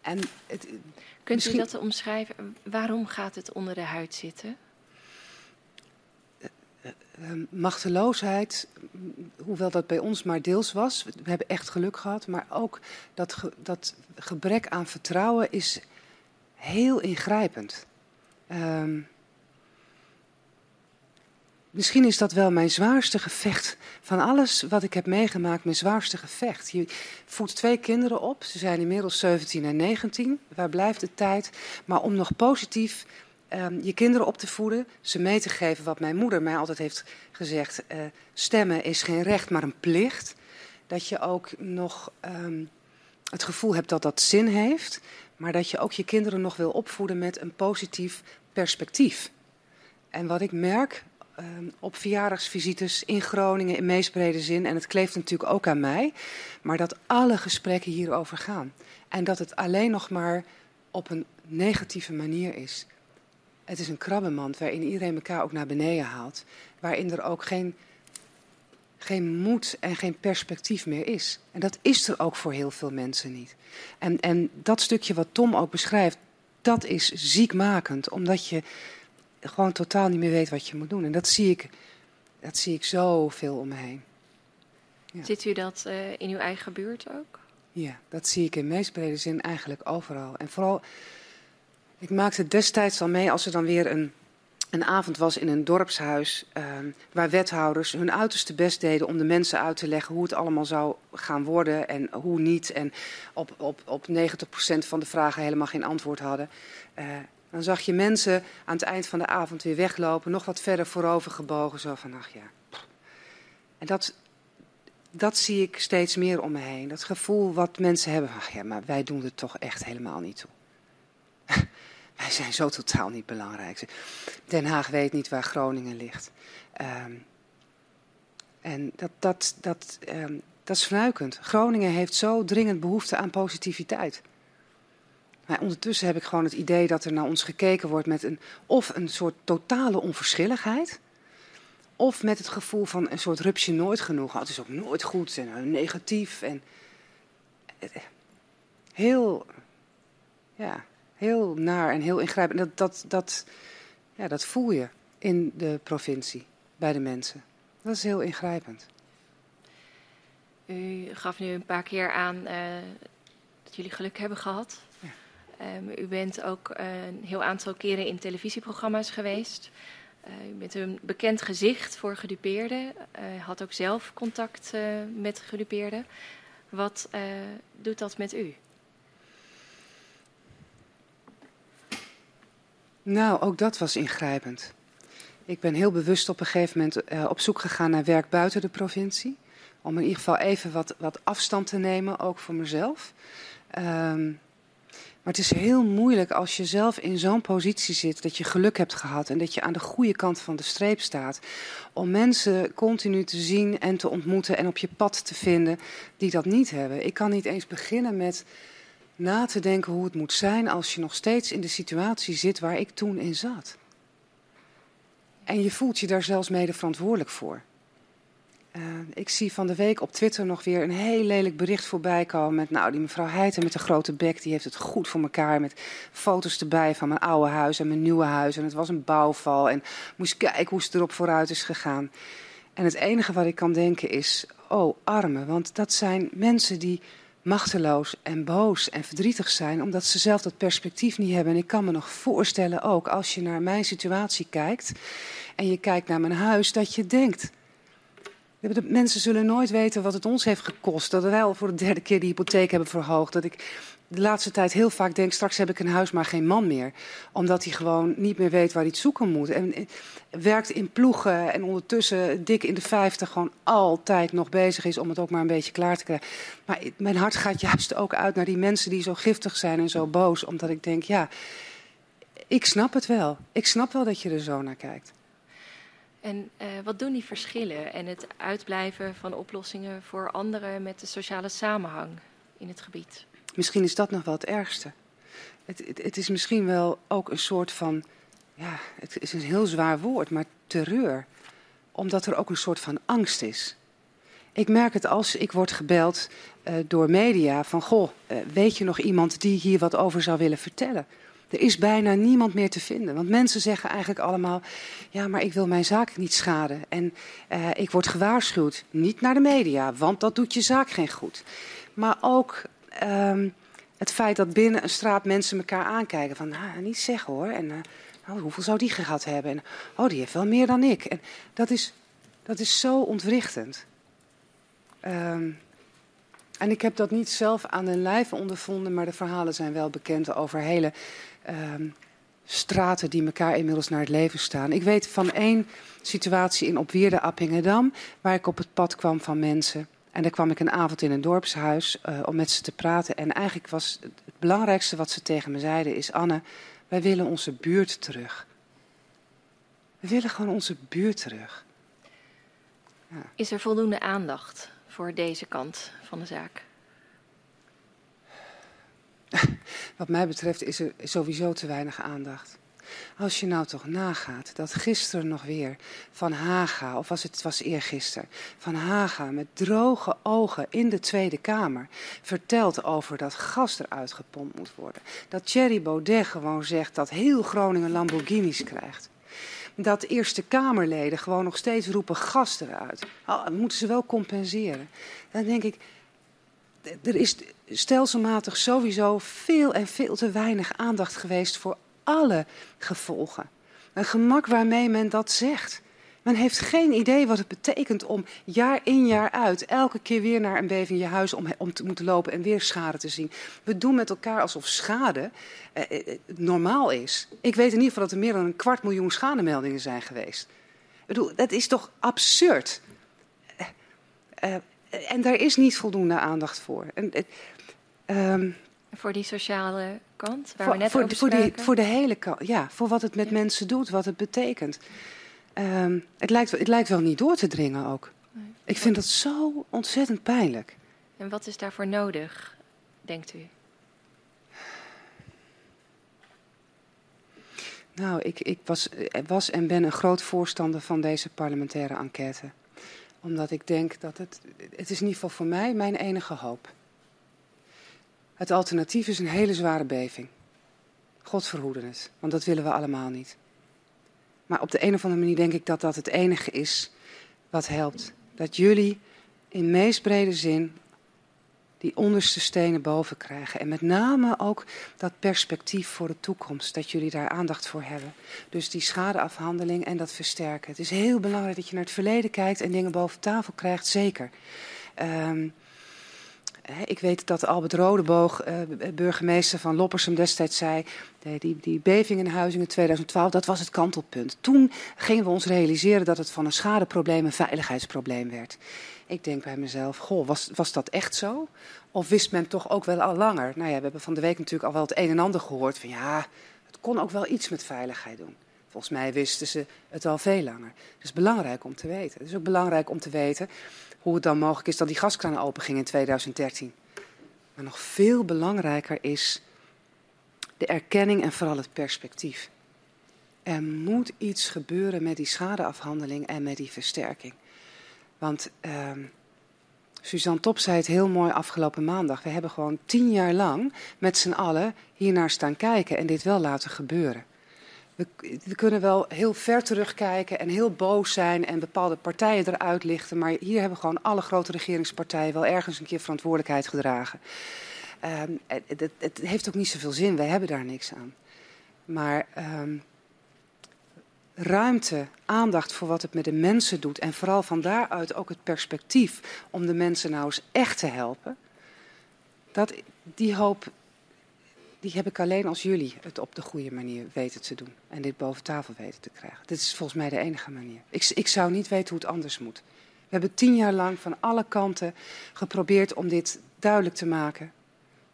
En het, Kunt misschien... u dat omschrijven? Waarom gaat het onder de huid zitten? Ehm, machteloosheid, hoewel dat bij ons maar deels was, we hebben echt geluk gehad, maar ook dat, dat gebrek aan vertrouwen is heel ingrijpend. Um, misschien is dat wel mijn zwaarste gevecht. Van alles wat ik heb meegemaakt, mijn zwaarste gevecht. Je voedt twee kinderen op, ze zijn inmiddels 17 en 19. Waar blijft de tijd? Maar om nog positief um, je kinderen op te voeden, ze mee te geven wat mijn moeder mij altijd heeft gezegd: uh, stemmen is geen recht, maar een plicht. Dat je ook nog um, het gevoel hebt dat dat zin heeft, maar dat je ook je kinderen nog wil opvoeden met een positief perspectief. En wat ik merk Ehm, op verjaardagsvisites in Groningen in meest brede zin. En het kleeft natuurlijk ook aan mij. Maar dat alle gesprekken hierover gaan. En dat het alleen nog maar op een negatieve manier is. Het is een krabbenmand waarin iedereen elkaar ook naar beneden haalt. Waarin er ook geen, geen moed en geen perspectief meer is. En dat is er ook voor heel veel mensen niet. En, en dat stukje wat Tom ook beschrijft, dat is ziekmakend. Omdat je gewoon totaal niet meer weet wat je moet doen. En dat zie ik, dat zie ik zoveel om me heen. Ja. Ziet u dat uh, in uw eigen buurt ook? Ja, dat zie ik in meest brede zin eigenlijk overal. En vooral, ik maakte destijds al mee als er dan weer een, een avond was in een dorpshuis. Uh, waar wethouders hun uiterste best deden om de mensen uit te leggen hoe het allemaal zou gaan worden en hoe niet. En op, op, op 90% van de vragen helemaal geen antwoord hadden. Uh, dan zag je mensen aan het eind van de avond weer weglopen, nog wat verder voorover gebogen, zo van, ach ja. En dat, dat zie ik steeds meer om me heen. Dat gevoel wat mensen hebben, ach ja, maar wij doen het toch echt helemaal niet toe. Wij zijn zo totaal niet belangrijk. Den Haag weet niet waar Groningen ligt. Um, en dat, dat, dat, um, dat is fnuikend. Groningen heeft zo dringend behoefte aan positiviteit. Maar ondertussen heb ik gewoon het idee dat er naar ons gekeken wordt met een, of een soort totale onverschilligheid. Of met het gevoel van een soort rupsje nooit genoeg. het is ook nooit goed en uh, negatief. En, uh, heel, ja, heel naar en heel ingrijpend. Dat, dat, dat, ja, dat voel je in de provincie, bij de mensen. Dat is heel ingrijpend. U gaf nu een paar keer aan uh, dat jullie geluk hebben gehad Um, u bent ook een heel aantal keren in televisieprogramma's geweest. Uh, u bent een bekend gezicht voor gedupeerden. Uh, had ook zelf contact met gedupeerden. Wat doet dat met u? Nou, ook dat was ingrijpend. Ik ben heel bewust op een gegeven moment op zoek gegaan naar werk buiten de provincie. Om in ieder geval even wat, wat afstand te nemen, ook voor mezelf. Um, maar het is heel moeilijk als je zelf in zo'n positie zit, dat je geluk hebt gehad en dat je aan de goede kant van de streep staat, om mensen continu te zien en te ontmoeten en op je pad te vinden die dat niet hebben. Ik kan niet eens beginnen met na te denken hoe het moet zijn als je nog steeds in de situatie zit waar ik toen in zat. En je voelt je daar zelfs mede verantwoordelijk voor. Uh, ik zie van de week op Twitter nog weer een heel lelijk bericht voorbij komen. Met nou, die mevrouw Heijten met de grote bek, die heeft het goed voor elkaar. Met foto's erbij van mijn oude huis en mijn nieuwe huis. En het was een bouwval. En moest kijken hoe ze erop vooruit is gegaan. En het enige wat ik kan denken is, oh arme. Want dat zijn mensen die machteloos en boos en verdrietig zijn. Omdat ze zelf dat perspectief niet hebben. En ik kan me nog voorstellen ook, als je naar mijn situatie kijkt. En je kijkt naar mijn huis, dat je denkt de mensen zullen nooit weten wat het ons heeft gekost. Dat wij al voor de derde keer de hypotheek hebben verhoogd. Dat ik de laatste tijd heel vaak denk, straks heb ik een huis, maar geen man meer. Omdat hij gewoon niet meer weet waar hij het zoeken moet. En eh, werkt in ploegen en ondertussen dik in de vijftig gewoon altijd nog bezig is om het ook maar een beetje klaar te krijgen. Maar mijn hart gaat juist ook uit naar die mensen die zo giftig zijn en zo boos. Omdat ik denk, ja, ik snap het wel. Ik snap wel dat je er zo naar kijkt. En uh, wat doen die verschillen en het uitblijven van oplossingen voor anderen met de sociale samenhang in het gebied? Misschien is dat nog wel het ergste. Het, het, is misschien wel ook een soort van, ja, het is een heel zwaar woord, maar terreur. Omdat er ook een soort van angst is. Ik merk het als ik word gebeld uh, door media van, goh, uh, weet je nog iemand die hier wat over zou willen vertellen? Er is bijna niemand meer te vinden. Want mensen zeggen eigenlijk allemaal: ja, maar ik wil mijn zaak niet schaden. En uh, ik word gewaarschuwd. Niet naar de media, want dat doet je zaak geen goed. Maar ook um, het feit dat binnen een straat mensen elkaar aankijken: van nou, niet zeggen hoor. En nou, hoeveel zou die gehad hebben? En oh, die heeft wel meer dan ik. En dat is, dat is zo ontwrichtend. Um, en ik heb dat niet zelf aan de lijve ondervonden, maar de verhalen zijn wel bekend over hele um, straten die elkaar inmiddels naar het leven staan. Ik weet van één situatie in Opwierde Appingedam, waar ik op het pad kwam van mensen En daar kwam ik een avond in een dorpshuis uh, om met ze te praten. En eigenlijk was het belangrijkste wat ze tegen me zeiden is... Anne, wij willen onze buurt terug. We willen gewoon onze buurt terug. Ja. Is er voldoende aandacht voor deze kant van de zaak? (laughs) Wat mij betreft is er sowieso te weinig aandacht. Als je nou toch nagaat dat gisteren nog weer Van Haga, of was het, was eergisteren, Van Haga met droge ogen in de Tweede Kamer vertelt over dat gas eruit gepompt moet worden. Dat Thierry Baudet gewoon zegt dat heel Groningen Lamborghinis krijgt. Dat Eerste Kamerleden gewoon nog steeds roepen gas eruit. Oh, moeten ze wel compenseren. Dan denk ik, er is stelselmatig sowieso veel en veel te weinig aandacht geweest voor alle gevolgen. Een gemak waarmee men dat zegt. Men heeft geen idee wat het betekent om jaar in jaar uit elke keer weer naar een beving je huis om, om te moeten lopen en weer schade te zien. We doen met elkaar alsof schade eh, eh, eh, normaal is. Ik weet in ieder geval dat er meer dan een kwart miljoen schademeldingen zijn geweest. Ik dat is toch absurd? Eh, eh, en daar is niet voldoende aandacht voor. En, ehm, voor die sociale kant, waar voor, we net voor, over voor, die, voor de hele kant, ja. Voor wat het met mensen doet, wat het betekent. Um, het, lijkt, het lijkt wel niet door te dringen ook. Nee. Ik vind dat zo ontzettend pijnlijk. En wat is daarvoor nodig, denkt u? Nou, ik, ik was, was en ben een groot voorstander van deze parlementaire enquête. Omdat ik denk dat het, het is in ieder geval voor mij mijn enige hoop. Het alternatief is een hele zware beving. God verhoede het, want dat willen we allemaal niet. Maar op de een of andere manier denk ik dat dat het enige is wat helpt. Dat jullie in meest brede zin die onderste stenen boven krijgen. En met name ook dat perspectief voor de toekomst, dat jullie daar aandacht voor hebben. Dus die schadeafhandeling en dat versterken. Het is heel belangrijk dat je naar het verleden kijkt en dingen boven tafel krijgt, zeker. Um, ik weet dat Albert Rodeboog, uh, burgemeester van Loppersum, destijds zei: die, die beving in Huizingen 2012, dat was het kantelpunt. Toen gingen we ons realiseren dat het van een schadeprobleem een veiligheidsprobleem werd. Ik denk bij mezelf: Goh, was, was dat echt zo? Of wist men toch ook wel al langer? Nou ja, we hebben van de week natuurlijk al wel het een en ander gehoord van ja, het kon ook wel iets met veiligheid doen. Volgens mij wisten ze het al veel langer. Het is belangrijk om te weten. Het is ook belangrijk om te weten hoe het dan mogelijk is dat die gaskraan open ging in 2013. Maar nog veel belangrijker is de erkenning en vooral het perspectief. Er moet iets gebeuren met die schadeafhandeling en met die versterking. Want uh, Suzanne Top zei het heel mooi afgelopen maandag. We hebben gewoon tien jaar lang met z'n allen hiernaar staan kijken en dit wel laten gebeuren. We, kunnen wel heel ver terugkijken en heel boos zijn en bepaalde partijen eruit lichten. Maar hier hebben gewoon alle grote regeringspartijen wel ergens een keer verantwoordelijkheid gedragen. Um, het, het, heeft ook niet zoveel zin, wij hebben daar niks aan. Maar um, ruimte, aandacht voor wat het met de mensen doet. En vooral van daaruit ook het perspectief om de mensen nou eens echt te helpen. Dat, die hoop die heb ik alleen als jullie het op de goede manier weten te doen. En dit boven tafel weten te krijgen. Dit is volgens mij de enige manier. Ik, ik zou niet weten hoe het anders moet. We hebben tien jaar lang van alle kanten geprobeerd om dit duidelijk te maken.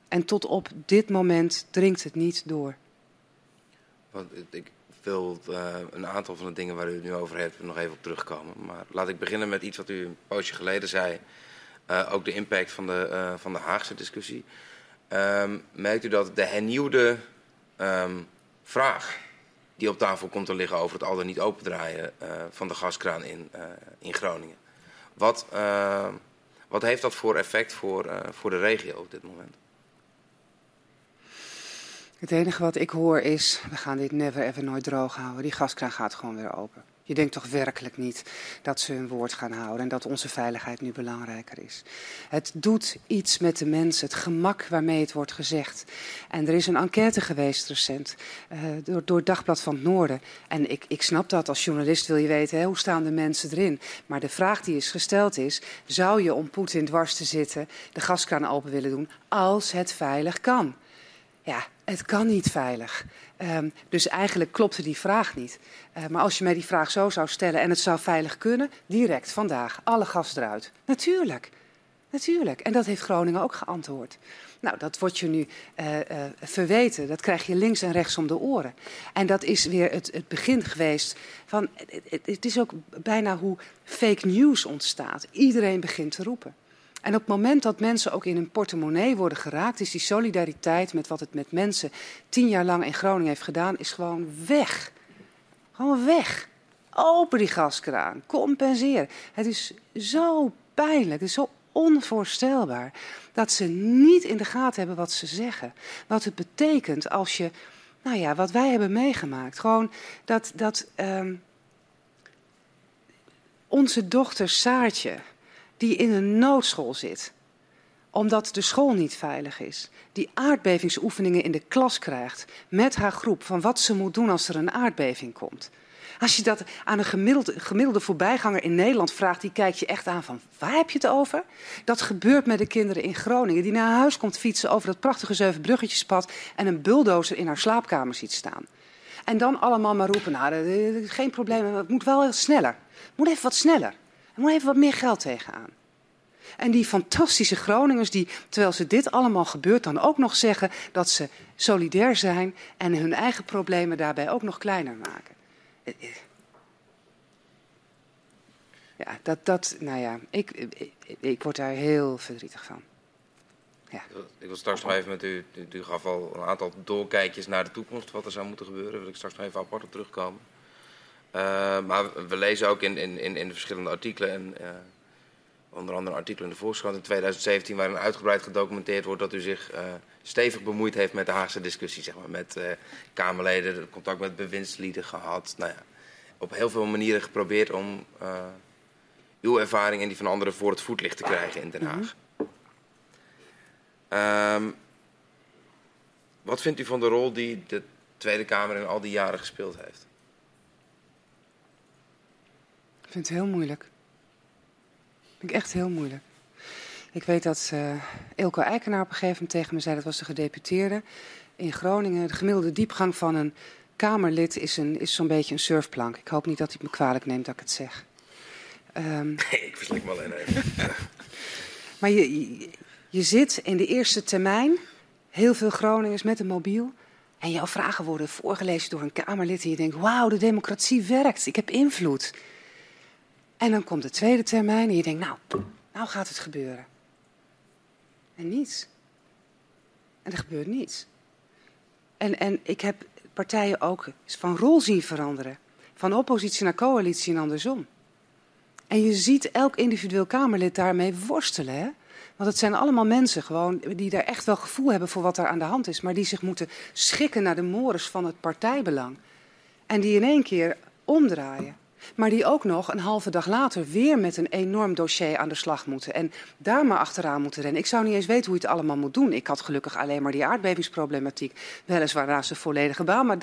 En tot op dit moment dringt het niet door. Want ik wil uh, een aantal van de dingen waar u het nu over heeft nog even op terugkomen. Maar laat ik beginnen met iets wat u een poosje geleden zei. Uh, ook de impact van de, uh, van de Haagse discussie. Um, merkt u dat de hernieuwde um, vraag die op tafel komt te liggen over het al dan niet opendraaien uh, van de gaskraan in, uh, in Groningen. Wat, uh, wat heeft dat voor effect voor, voor de regio op dit moment? Het enige wat ik hoor is, we gaan dit never ever nooit droog houden. Die gaskraan gaat gewoon weer open. Je denkt toch werkelijk niet dat ze hun woord gaan houden en dat onze veiligheid nu belangrijker is. Het doet iets met de mensen, het gemak waarmee het wordt gezegd. En er is een enquête geweest recent uh, door, door Dagblad van het Noorden. En ik, ik snap dat als journalist wil je weten, hè, hoe staan de mensen erin? Maar de vraag die is gesteld is, zou je om Poetin dwars te zitten de gaskraan open willen doen als het veilig kan? Ja, het kan niet veilig. Um, dus eigenlijk klopte die vraag niet. Uh, maar als je mij die vraag zo zou stellen en het zou veilig kunnen, direct vandaag, alle gas eruit. Natuurlijk. Natuurlijk. En dat heeft Groningen ook geantwoord. Nou, dat wordt je nu uh, uh, verweten. Dat krijg je links en rechts om de oren. En dat is weer het, het begin geweest van. Het, het, is ook bijna hoe fake news ontstaat. Iedereen begint te roepen. En op het moment dat mensen ook in hun portemonnee worden geraakt, is die solidariteit met wat het met mensen tien jaar lang in Groningen heeft gedaan, is gewoon weg. Gewoon weg. Open die gaskraan. Compenseer. Het is zo pijnlijk. Het is zo onvoorstelbaar dat ze niet in de gaten hebben wat ze zeggen. Wat het betekent als je, nou ja, wat wij hebben meegemaakt. Gewoon dat, dat um, onze dochter Saartje, die in een noodschool zit, omdat de school niet veilig is, die aardbevingsoefeningen in de klas krijgt met haar groep van wat ze moet doen als er een aardbeving komt. Als je dat aan een gemiddelde, gemiddelde voorbijganger in Nederland vraagt, die kijkt je echt aan van waar heb je het over? Dat gebeurt met de kinderen in Groningen, die naar huis komt fietsen over dat prachtige Zevenbruggetjespad en een bulldozer in haar slaapkamer ziet staan. En dan allemaal maar roepen, nou, geen probleem, het moet wel sneller. Het moet even wat sneller. Er moet even wat meer geld tegenaan. En die fantastische Groningers die, terwijl ze dit allemaal gebeurt, dan ook nog zeggen dat ze solidair zijn en hun eigen problemen daarbij ook nog kleiner maken. Ja, dat, dat, nou ja, ik, ik, word daar heel verdrietig van. Ja. Ik wil straks nog even met u, u gaf al een aantal doorkijkjes naar de toekomst, wat er zou moeten gebeuren. Wil ik straks nog even apart op terugkomen. Uh, maar we lezen ook in, in, in, in de verschillende artikelen, en, uh, onder andere een artikel in de Volkskrant in 2017, waarin uitgebreid gedocumenteerd wordt dat u zich uh, stevig bemoeid heeft met de Haagse discussie, zeg maar, met Kamerleden, contact met bewindslieden gehad. Nou ja, op heel veel manieren geprobeerd om uw ervaring en die van anderen voor het voetlicht te krijgen in Den Haag. Um, wat vindt u van de rol die de Tweede Kamer in al die jaren gespeeld heeft? Ik vind het heel moeilijk. Ik vind echt heel moeilijk. Ik weet dat uh, Ilko Eikenaar op een gegeven moment tegen me zei, dat was de gedeputeerde in Groningen. De gemiddelde diepgang van een Kamerlid is, een, is zo'n beetje een surfplank. Ik hoop niet dat hij me kwalijk neemt dat ik het zeg. Um, nee, (laughs) ik verslik me alleen even. (laughs) maar je, je, je zit in de eerste termijn, heel veel Groningers met een mobiel. En jouw vragen worden voorgelezen door een Kamerlid. En je denkt, wauw, de democratie werkt. Ik heb invloed. En dan komt de tweede termijn en je denkt, nou, nou gaat het gebeuren. En niets. En er gebeurt niets. En, en ik heb partijen ook van rol zien veranderen. Van oppositie naar coalitie en andersom. En je ziet elk individueel Kamerlid daarmee worstelen. Hè? Want het zijn allemaal mensen gewoon die daar echt wel gevoel hebben voor wat er aan de hand is. Maar die zich moeten schikken naar de mores van het partijbelang. En die in één keer omdraaien. Maar die ook nog een halve dag later weer met een enorm dossier aan de slag moeten. En daar maar achteraan moeten rennen. Ik zou niet eens weten hoe je het allemaal moet doen. Ik had gelukkig alleen maar die aardbevingsproblematiek. Weliswaar naast een volledige baan. Maar,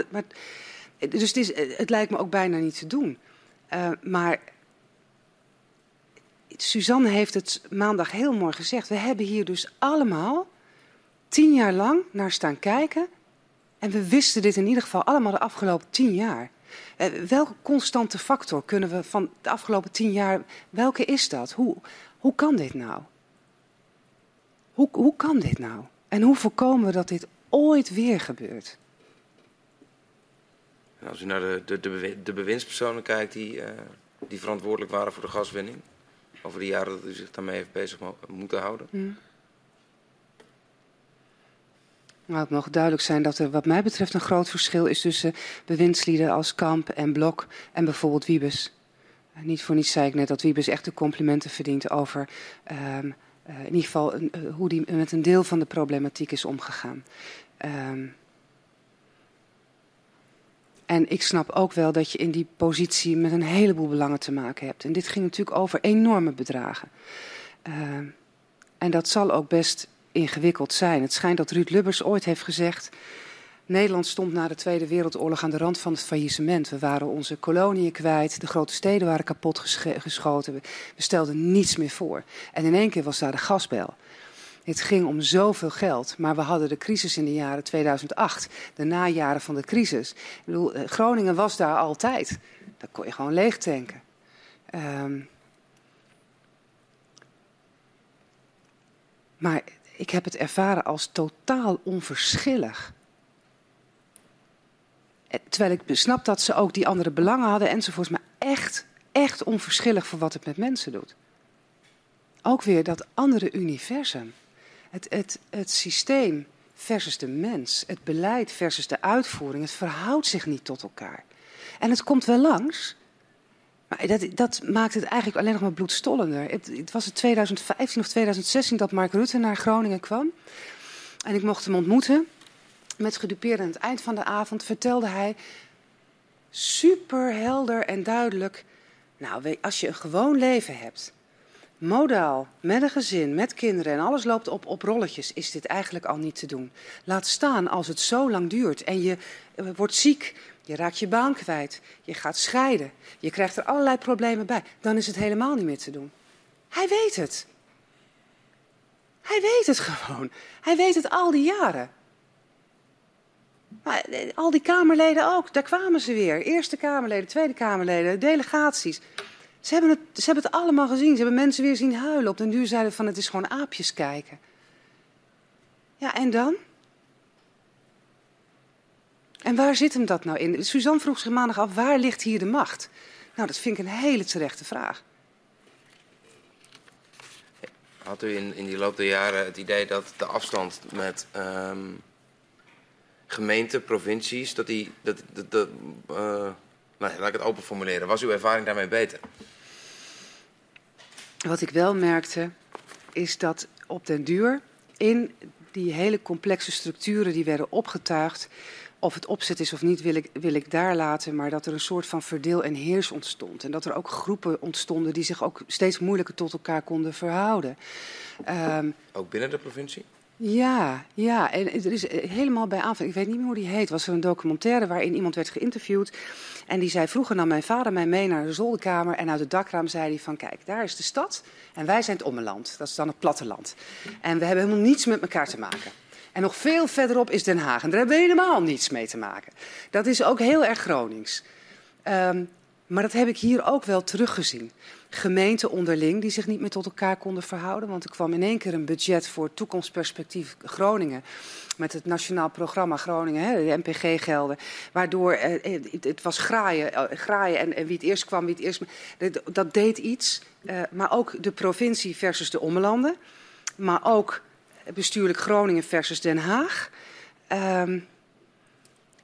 dus het, is, het lijkt me ook bijna niet te doen. Uh, maar Suzanne heeft het maandag heel mooi gezegd. We hebben hier dus allemaal tien jaar lang naar staan kijken. En we wisten dit in ieder geval allemaal de afgelopen tien jaar. Eh, welke constante factor kunnen we van de afgelopen tien jaar, welke is dat? Hoe, hoe kan dit nou? Hoe, hoe kan dit nou? En hoe voorkomen we dat dit ooit weer gebeurt? Als u naar de, de, de, bewindspersonen kijkt die, uh, die verantwoordelijk waren voor de gaswinning, over de jaren dat u zich daarmee heeft bezig moeten houden. Hmm. Nou, het mag duidelijk zijn dat er wat mij betreft een groot verschil is tussen bewindslieden als Kamp en Blok en bijvoorbeeld Wiebes. Uh, niet voor niets zei ik net dat Wiebes echt de complimenten verdient over um, uh, in ieder geval uh, hoe die met een deel van de problematiek is omgegaan. Um, en ik snap ook wel dat je in die positie met een heleboel belangen te maken hebt. En dit ging natuurlijk over enorme bedragen. Uh, en dat zal ook best ingewikkeld zijn. Het schijnt dat Ruud Lubbers ooit heeft gezegd. Nederland stond na de Tweede Wereldoorlog aan de rand van het faillissement. We waren onze koloniën kwijt, de grote steden waren kapot geschoten. We stelden niets meer voor. En in één keer was daar de gasbel. Het ging om zoveel geld, maar we hadden de crisis in de jaren 2008, de najaren van de crisis. Ik bedoel, eh, Groningen was daar altijd. Daar kon je gewoon leeg tanken. Um, Maar ik heb het ervaren als totaal onverschillig. Eh, terwijl ik snap dat ze ook die andere belangen hadden enzovoorts, maar echt, echt onverschillig voor wat het met mensen doet. Ook weer dat andere universum. Het, het, het systeem versus de mens, het beleid versus de uitvoering, het verhoudt zich niet tot elkaar. En het komt wel langs, maar dat, dat maakt het eigenlijk alleen nog maar bloedstollender. Het, het was het 2015 of 2016 dat Mark Rutte naar Groningen kwam. En ik mocht hem ontmoeten. Met gedupeerd aan het eind van de avond vertelde hij super helder en duidelijk. Nou, als je een gewoon leven hebt, modaal, met een gezin, met kinderen en alles loopt op, op rolletjes, is dit eigenlijk al niet te doen. Laat staan als het zo lang duurt en je eh, wordt ziek, je raakt je baan kwijt, je gaat scheiden, je krijgt er allerlei problemen bij, dan is het helemaal niet meer te doen. Hij weet het. Hij weet het (laughs) gewoon. Hij weet het al die jaren. Eh, al die Kamerleden ook, daar kwamen ze weer. Eerste Kamerleden, Tweede Kamerleden, delegaties. Ze hebben, het, ze hebben het allemaal gezien. Ze hebben mensen weer zien huilen. Op den duur zeiden van het is gewoon aapjes kijken. Ja, en dan? En waar zit hem dat nou in? Suzanne vroeg zich maandag af, waar ligt hier de macht? Nou, dat vind ik een hele terechte vraag. Had u in, in die loop der jaren het idee dat de afstand met um, gemeenten, provincies, dat die. Dat, dat, dat uh, nou, laat ik het open formuleren. Was uw ervaring daarmee beter? Wat ik wel merkte, is dat op den duur in die hele complexe structuren die werden opgetuigd, of het opzet is of niet, wil ik, wil ik daar laten. Maar dat er een soort van verdeel en heers ontstond. En dat er ook groepen ontstonden die zich ook steeds moeilijker tot elkaar konden verhouden. Um, ook binnen de provincie? Ja, ja. En er is helemaal bij aanvang, ik weet niet meer hoe die heet, was er een documentaire waarin iemand werd geïnterviewd. En die zei, vroeger nam mijn vader mij mee naar de zolderkamer en uit het dakraam zei hij van, kijk, daar is de stad en wij zijn het ommeland. Dat is dan het platteland. En we hebben helemaal niets met elkaar te maken. En nog veel verderop is Den Haag. En daar hebben we helemaal niets mee te maken. Dat is ook heel erg Gronings. Um, maar dat heb ik hier ook wel teruggezien. Gemeenten onderling die zich niet meer tot elkaar konden verhouden. Want er kwam in één keer een budget voor toekomstperspectief Groningen. Met het Nationaal Programma Groningen, hè, de NPG-gelden. Waardoor eh, het, was graaien, eh, graaien en, en, wie het eerst kwam, wie het eerst. Dat, deed iets. Uh, maar ook de provincie versus de ommelanden. Maar ook bestuurlijk Groningen versus Den Haag. Um,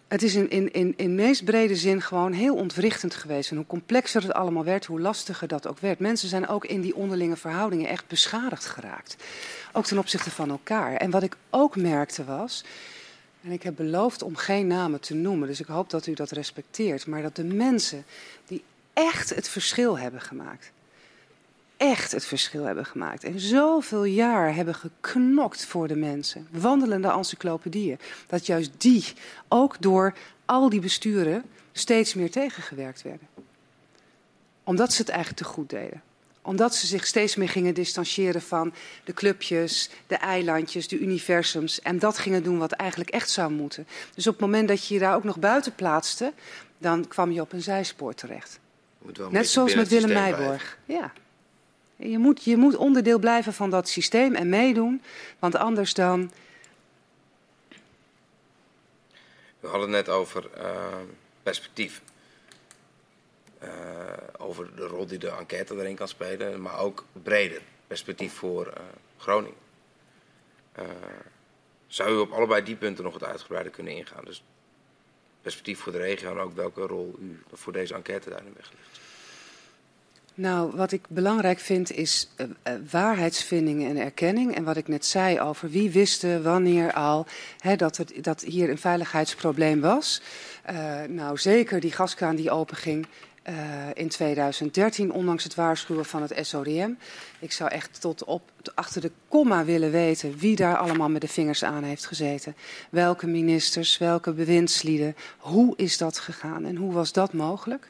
het is in, in, in, in meest brede zin gewoon heel ontwrichtend geweest. En hoe complexer het allemaal werd, hoe lastiger dat ook werd. Mensen zijn ook in die onderlinge verhoudingen echt beschadigd geraakt. Ook ten opzichte van elkaar. En wat ik ook merkte was. En ik heb beloofd om geen namen te noemen, dus ik hoop dat u dat respecteert. Maar dat de mensen die echt het verschil hebben gemaakt echt het verschil hebben gemaakt. En zoveel jaar hebben geknokt voor de mensen. Wandelende encyclopedieën. Dat juist die ook door al die besturen steeds meer tegengewerkt werden. Omdat ze het eigenlijk te goed deden. Omdat ze zich steeds meer gingen distancieren van de clubjes, de eilandjes, de universums. En dat gingen doen wat eigenlijk echt zou moeten. Dus op het moment dat je je daar ook nog buiten plaatste, dan kwam je op een zijspoor terecht. Net zoals met Willem Meijborg. Ja. Je moet, je moet onderdeel blijven van dat systeem en meedoen, want anders dan. We hadden het net over uh, perspectief. Uh, over de rol die de enquête erin kan spelen, maar ook breder perspectief voor uh, Groningen. zou u op allebei die punten nog wat uitgebreider kunnen ingaan? Dus perspectief voor de regio en ook welke rol u voor deze enquête daarin weggelegd? Nou, wat ik belangrijk vind is uh, waarheidsvinding en erkenning. En wat ik net zei over wie wist wanneer al hè, dat, het, dat hier een veiligheidsprobleem was. Uh, nou, zeker die gaskraan die openging in 2013, ondanks het waarschuwen van het SODM. Ik zou echt tot op achter de komma willen weten wie daar allemaal met de vingers aan heeft gezeten. Welke ministers, welke bewindslieden, hoe is dat gegaan en hoe was dat mogelijk?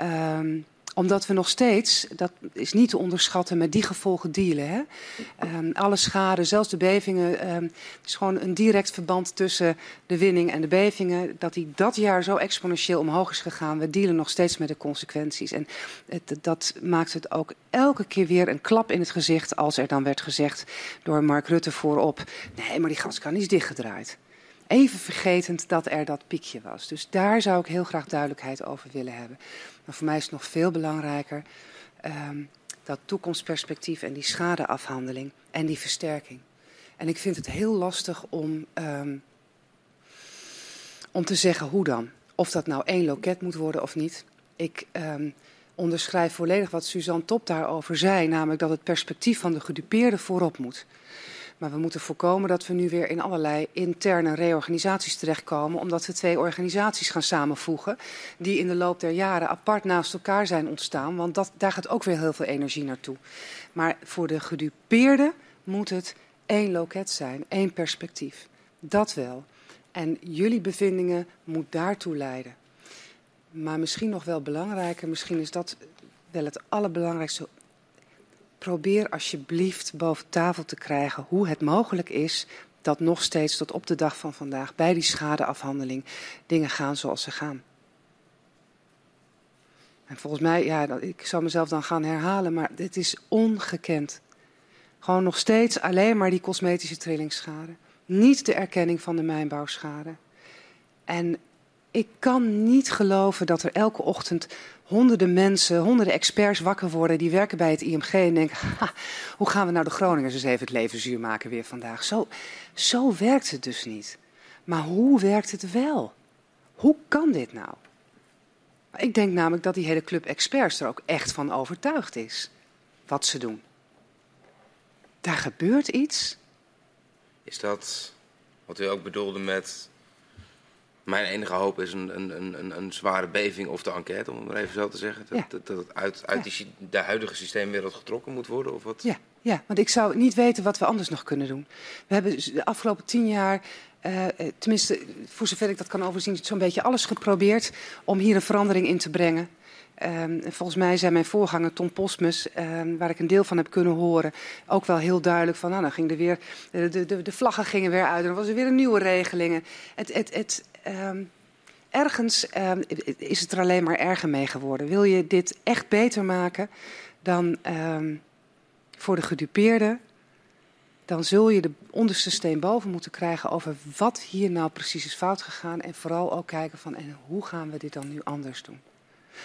Um, Omdat we nog steeds, dat is niet te onderschatten, met die gevolgen dealen. Hè? Um, alle schade, zelfs de bevingen. Um, het is gewoon een direct verband tussen de winning en de bevingen. Dat die dat jaar zo exponentieel omhoog is gegaan. We dealen nog steeds met de consequenties. En het, dat maakt het ook elke keer weer een klap in het gezicht. als er dan werd gezegd door Mark Rutte voorop: nee, maar die gaskraan is dichtgedraaid. Even vergetend dat er dat piekje was. Dus daar zou ik heel graag duidelijkheid over willen hebben. Maar voor mij is het nog veel belangrijker um, dat toekomstperspectief en die schadeafhandeling en die versterking. En ik vind het heel lastig om, um, om te zeggen hoe dan. Of dat nou één loket moet worden of niet. Ik um, onderschrijf volledig wat Suzanne Top daarover zei, namelijk dat het perspectief van de gedupeerde voorop moet. Maar we moeten voorkomen dat we nu weer in allerlei interne reorganisaties terechtkomen, omdat we twee organisaties gaan samenvoegen die in de loop der jaren apart naast elkaar zijn ontstaan, want dat, daar gaat ook weer heel veel energie naartoe. Maar voor de gedupeerde moet het één loket zijn, één perspectief. Dat wel. En jullie bevindingen moet daartoe leiden. Maar misschien nog wel belangrijker, misschien is dat wel het allerbelangrijkste probeer alsjeblieft boven tafel te krijgen hoe het mogelijk is dat nog steeds tot op de dag van vandaag bij die schadeafhandeling dingen gaan zoals ze gaan. En volgens mij, ja, ik zal mezelf dan gaan herhalen, maar dit is ongekend. Gewoon nog steeds alleen maar die cosmetische trillingsschade. Niet de erkenning van de mijnbouwschade. En ik kan niet geloven dat er elke ochtend honderden mensen, honderden experts wakker worden die werken bij het IMG en denken: hoe gaan we nou de Groningers eens even het leven zuur maken weer vandaag? Zo, zo werkt het dus niet. Maar hoe werkt het wel? Hoe kan dit nou? Ik denk namelijk dat die hele club experts er ook echt van overtuigd is wat ze doen. Daar gebeurt iets. Is dat wat u ook bedoelde met mijn enige hoop is een, een, een, een zware beving of de enquête, om het maar even zo te zeggen. Dat, dat, het uit, uit die, de huidige systeemwereld getrokken moet worden? Of wat? Ja, ja, want ik zou niet weten wat we anders nog kunnen doen. We hebben de afgelopen tien jaar, uh, tenminste voor zover ik dat kan overzien, zo'n beetje alles geprobeerd om hier een verandering in te brengen. Um, volgens mij zei mijn voorganger Tom Postmus, um, waar ik een deel van heb kunnen horen, ook wel heel duidelijk van, nou, dan ging er weer, de, de, de vlaggen gingen weer uit en er was er weer een nieuwe regelingen. Het, het, het, um, ergens is het er alleen maar erger mee geworden. Wil je dit echt beter maken dan voor de gedupeerden, dan zul je de onderste steen boven moeten krijgen over wat hier nou precies is fout gegaan en vooral ook kijken van en hoe gaan we dit dan nu anders doen.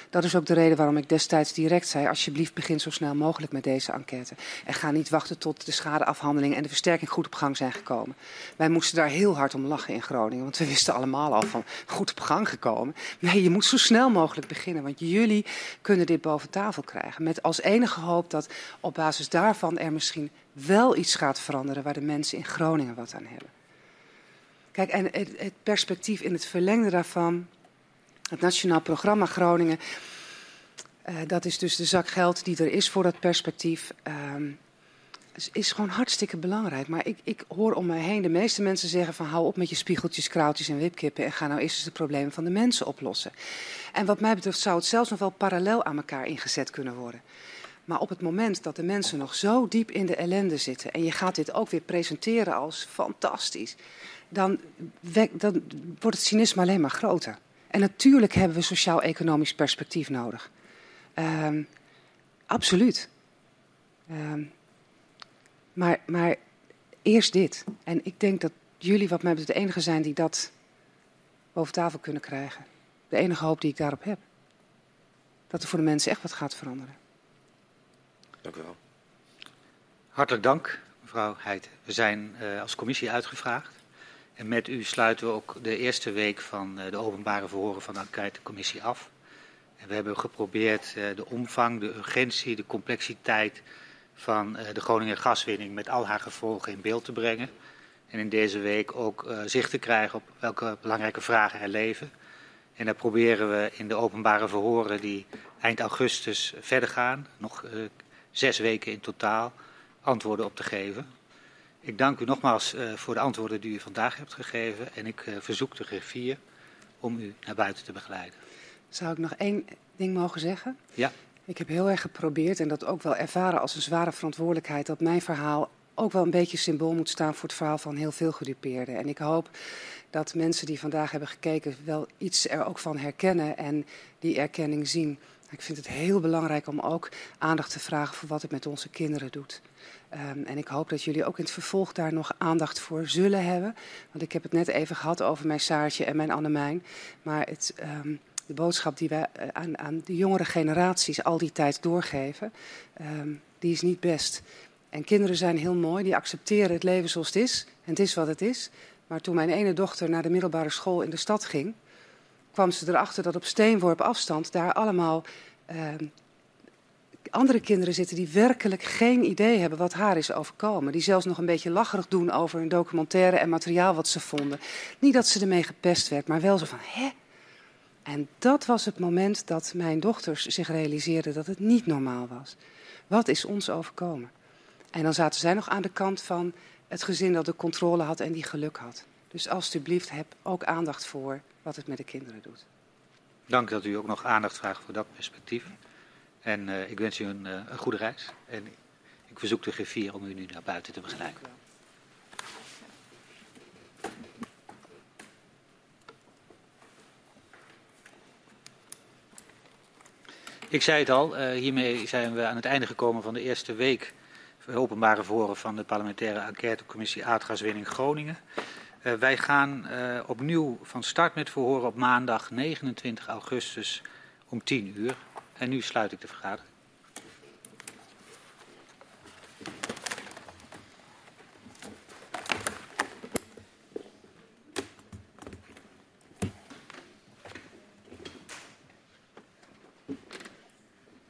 Dat is ook de reden waarom ik destijds direct zei: alsjeblieft begin zo snel mogelijk met deze enquête. En ga niet wachten tot de schadeafhandeling en de versterking goed op gang zijn gekomen. Wij moesten daar heel hard om lachen in Groningen, want we wisten allemaal al van goed op gang gekomen. Nee, je moet zo snel mogelijk beginnen, want jullie kunnen dit boven tafel krijgen. Met als enige hoop dat op basis daarvan er misschien wel iets gaat veranderen waar de mensen in Groningen wat aan hebben. Kijk, en het, het perspectief in het verlengde daarvan het Nationaal Programma Groningen, uh, dat is dus de zak geld die er is voor dat perspectief. Uh, is gewoon hartstikke belangrijk. Maar ik, ik, hoor om mij heen de meeste mensen zeggen van hou op met je spiegeltjes, krautjes en wipkippen en ga nou eerst eens de problemen van de mensen oplossen. En wat mij betreft zou het zelfs nog wel parallel aan elkaar ingezet kunnen worden. Maar op het moment dat de mensen nog zo diep in de ellende zitten en je gaat dit ook weer presenteren als fantastisch, dan, dan wordt het cynisme alleen maar groter. En natuurlijk hebben we sociaal-economisch perspectief nodig. Um, absoluut. Um, maar, maar eerst dit. En ik denk dat jullie, wat mij betreft, de enige zijn die dat boven tafel kunnen krijgen. De enige hoop die ik daarop heb. Dat er voor de mensen echt wat gaat veranderen. Dank u wel. Hartelijk dank, mevrouw Heijten. We zijn uh, als commissie uitgevraagd. En met u sluiten we ook de eerste week van eh, de openbare verhoren van de enquêtecommissie af. En we hebben geprobeerd eh, de omvang, de urgentie, de complexiteit van eh, de Groninger gaswinning met al haar gevolgen in beeld te brengen. En in deze week ook zicht te krijgen op welke belangrijke vragen er leven. En daar proberen we in de openbare verhoren die eind augustus verder gaan, nog zes weken in totaal, antwoorden op te geven. Ik dank u nogmaals uh, voor de antwoorden die u vandaag hebt gegeven en ik uh, verzoek de griffier om u naar buiten te begeleiden. Zou ik nog één ding mogen zeggen? Ja. Ik heb heel erg geprobeerd en dat ook wel ervaren als een zware verantwoordelijkheid dat mijn verhaal ook wel een beetje symbool moet staan voor het verhaal van heel veel gedupeerden. En ik hoop dat mensen die vandaag hebben gekeken wel iets er ook van herkennen en die erkenning zien. Ik vind het heel belangrijk om ook aandacht te vragen voor wat het met onze kinderen doet. Um, en ik hoop dat jullie ook in het vervolg daar nog aandacht voor zullen hebben. Want ik heb het net even gehad over mijn Saartje en mijn Annemijn. Maar het, um, de boodschap die wij uh, aan, aan, de jongere generaties al die tijd doorgeven, um, die is niet best. En kinderen zijn heel mooi, die accepteren het leven zoals het is. En het is wat het is. Maar toen mijn ene dochter naar de middelbare school in de stad ging, kwam ze erachter dat op steenworp afstand daar allemaal andere kinderen zitten die werkelijk geen idee hebben wat haar is overkomen. Die zelfs nog een beetje lacherig doen over een documentaire en materiaal wat ze vonden. Niet dat ze ermee gepest werd, maar wel zo van, hè? En dat was het moment dat mijn dochters zich realiseerden dat het niet normaal was. Wat is ons overkomen? En dan zaten zij nog aan de kant van het gezin dat de controle had en die geluk had. Dus alstublieft, heb ook aandacht voor wat het met de kinderen doet. Dank dat u ook nog aandacht vraagt voor dat perspectief. En uh, ik wens u een, uh, een, goede reis. En ik verzoek de griffier om u nu naar buiten te begeleiden. Ik zei het al, uh, hiermee zijn we aan het einde gekomen van de eerste week openbare verhoren van de parlementaire enquêtecommissie aardgaswinning Groningen. Wij gaan opnieuw van start met verhoren op maandag 29 augustus om 10 uur. En nu sluit ik de vergadering.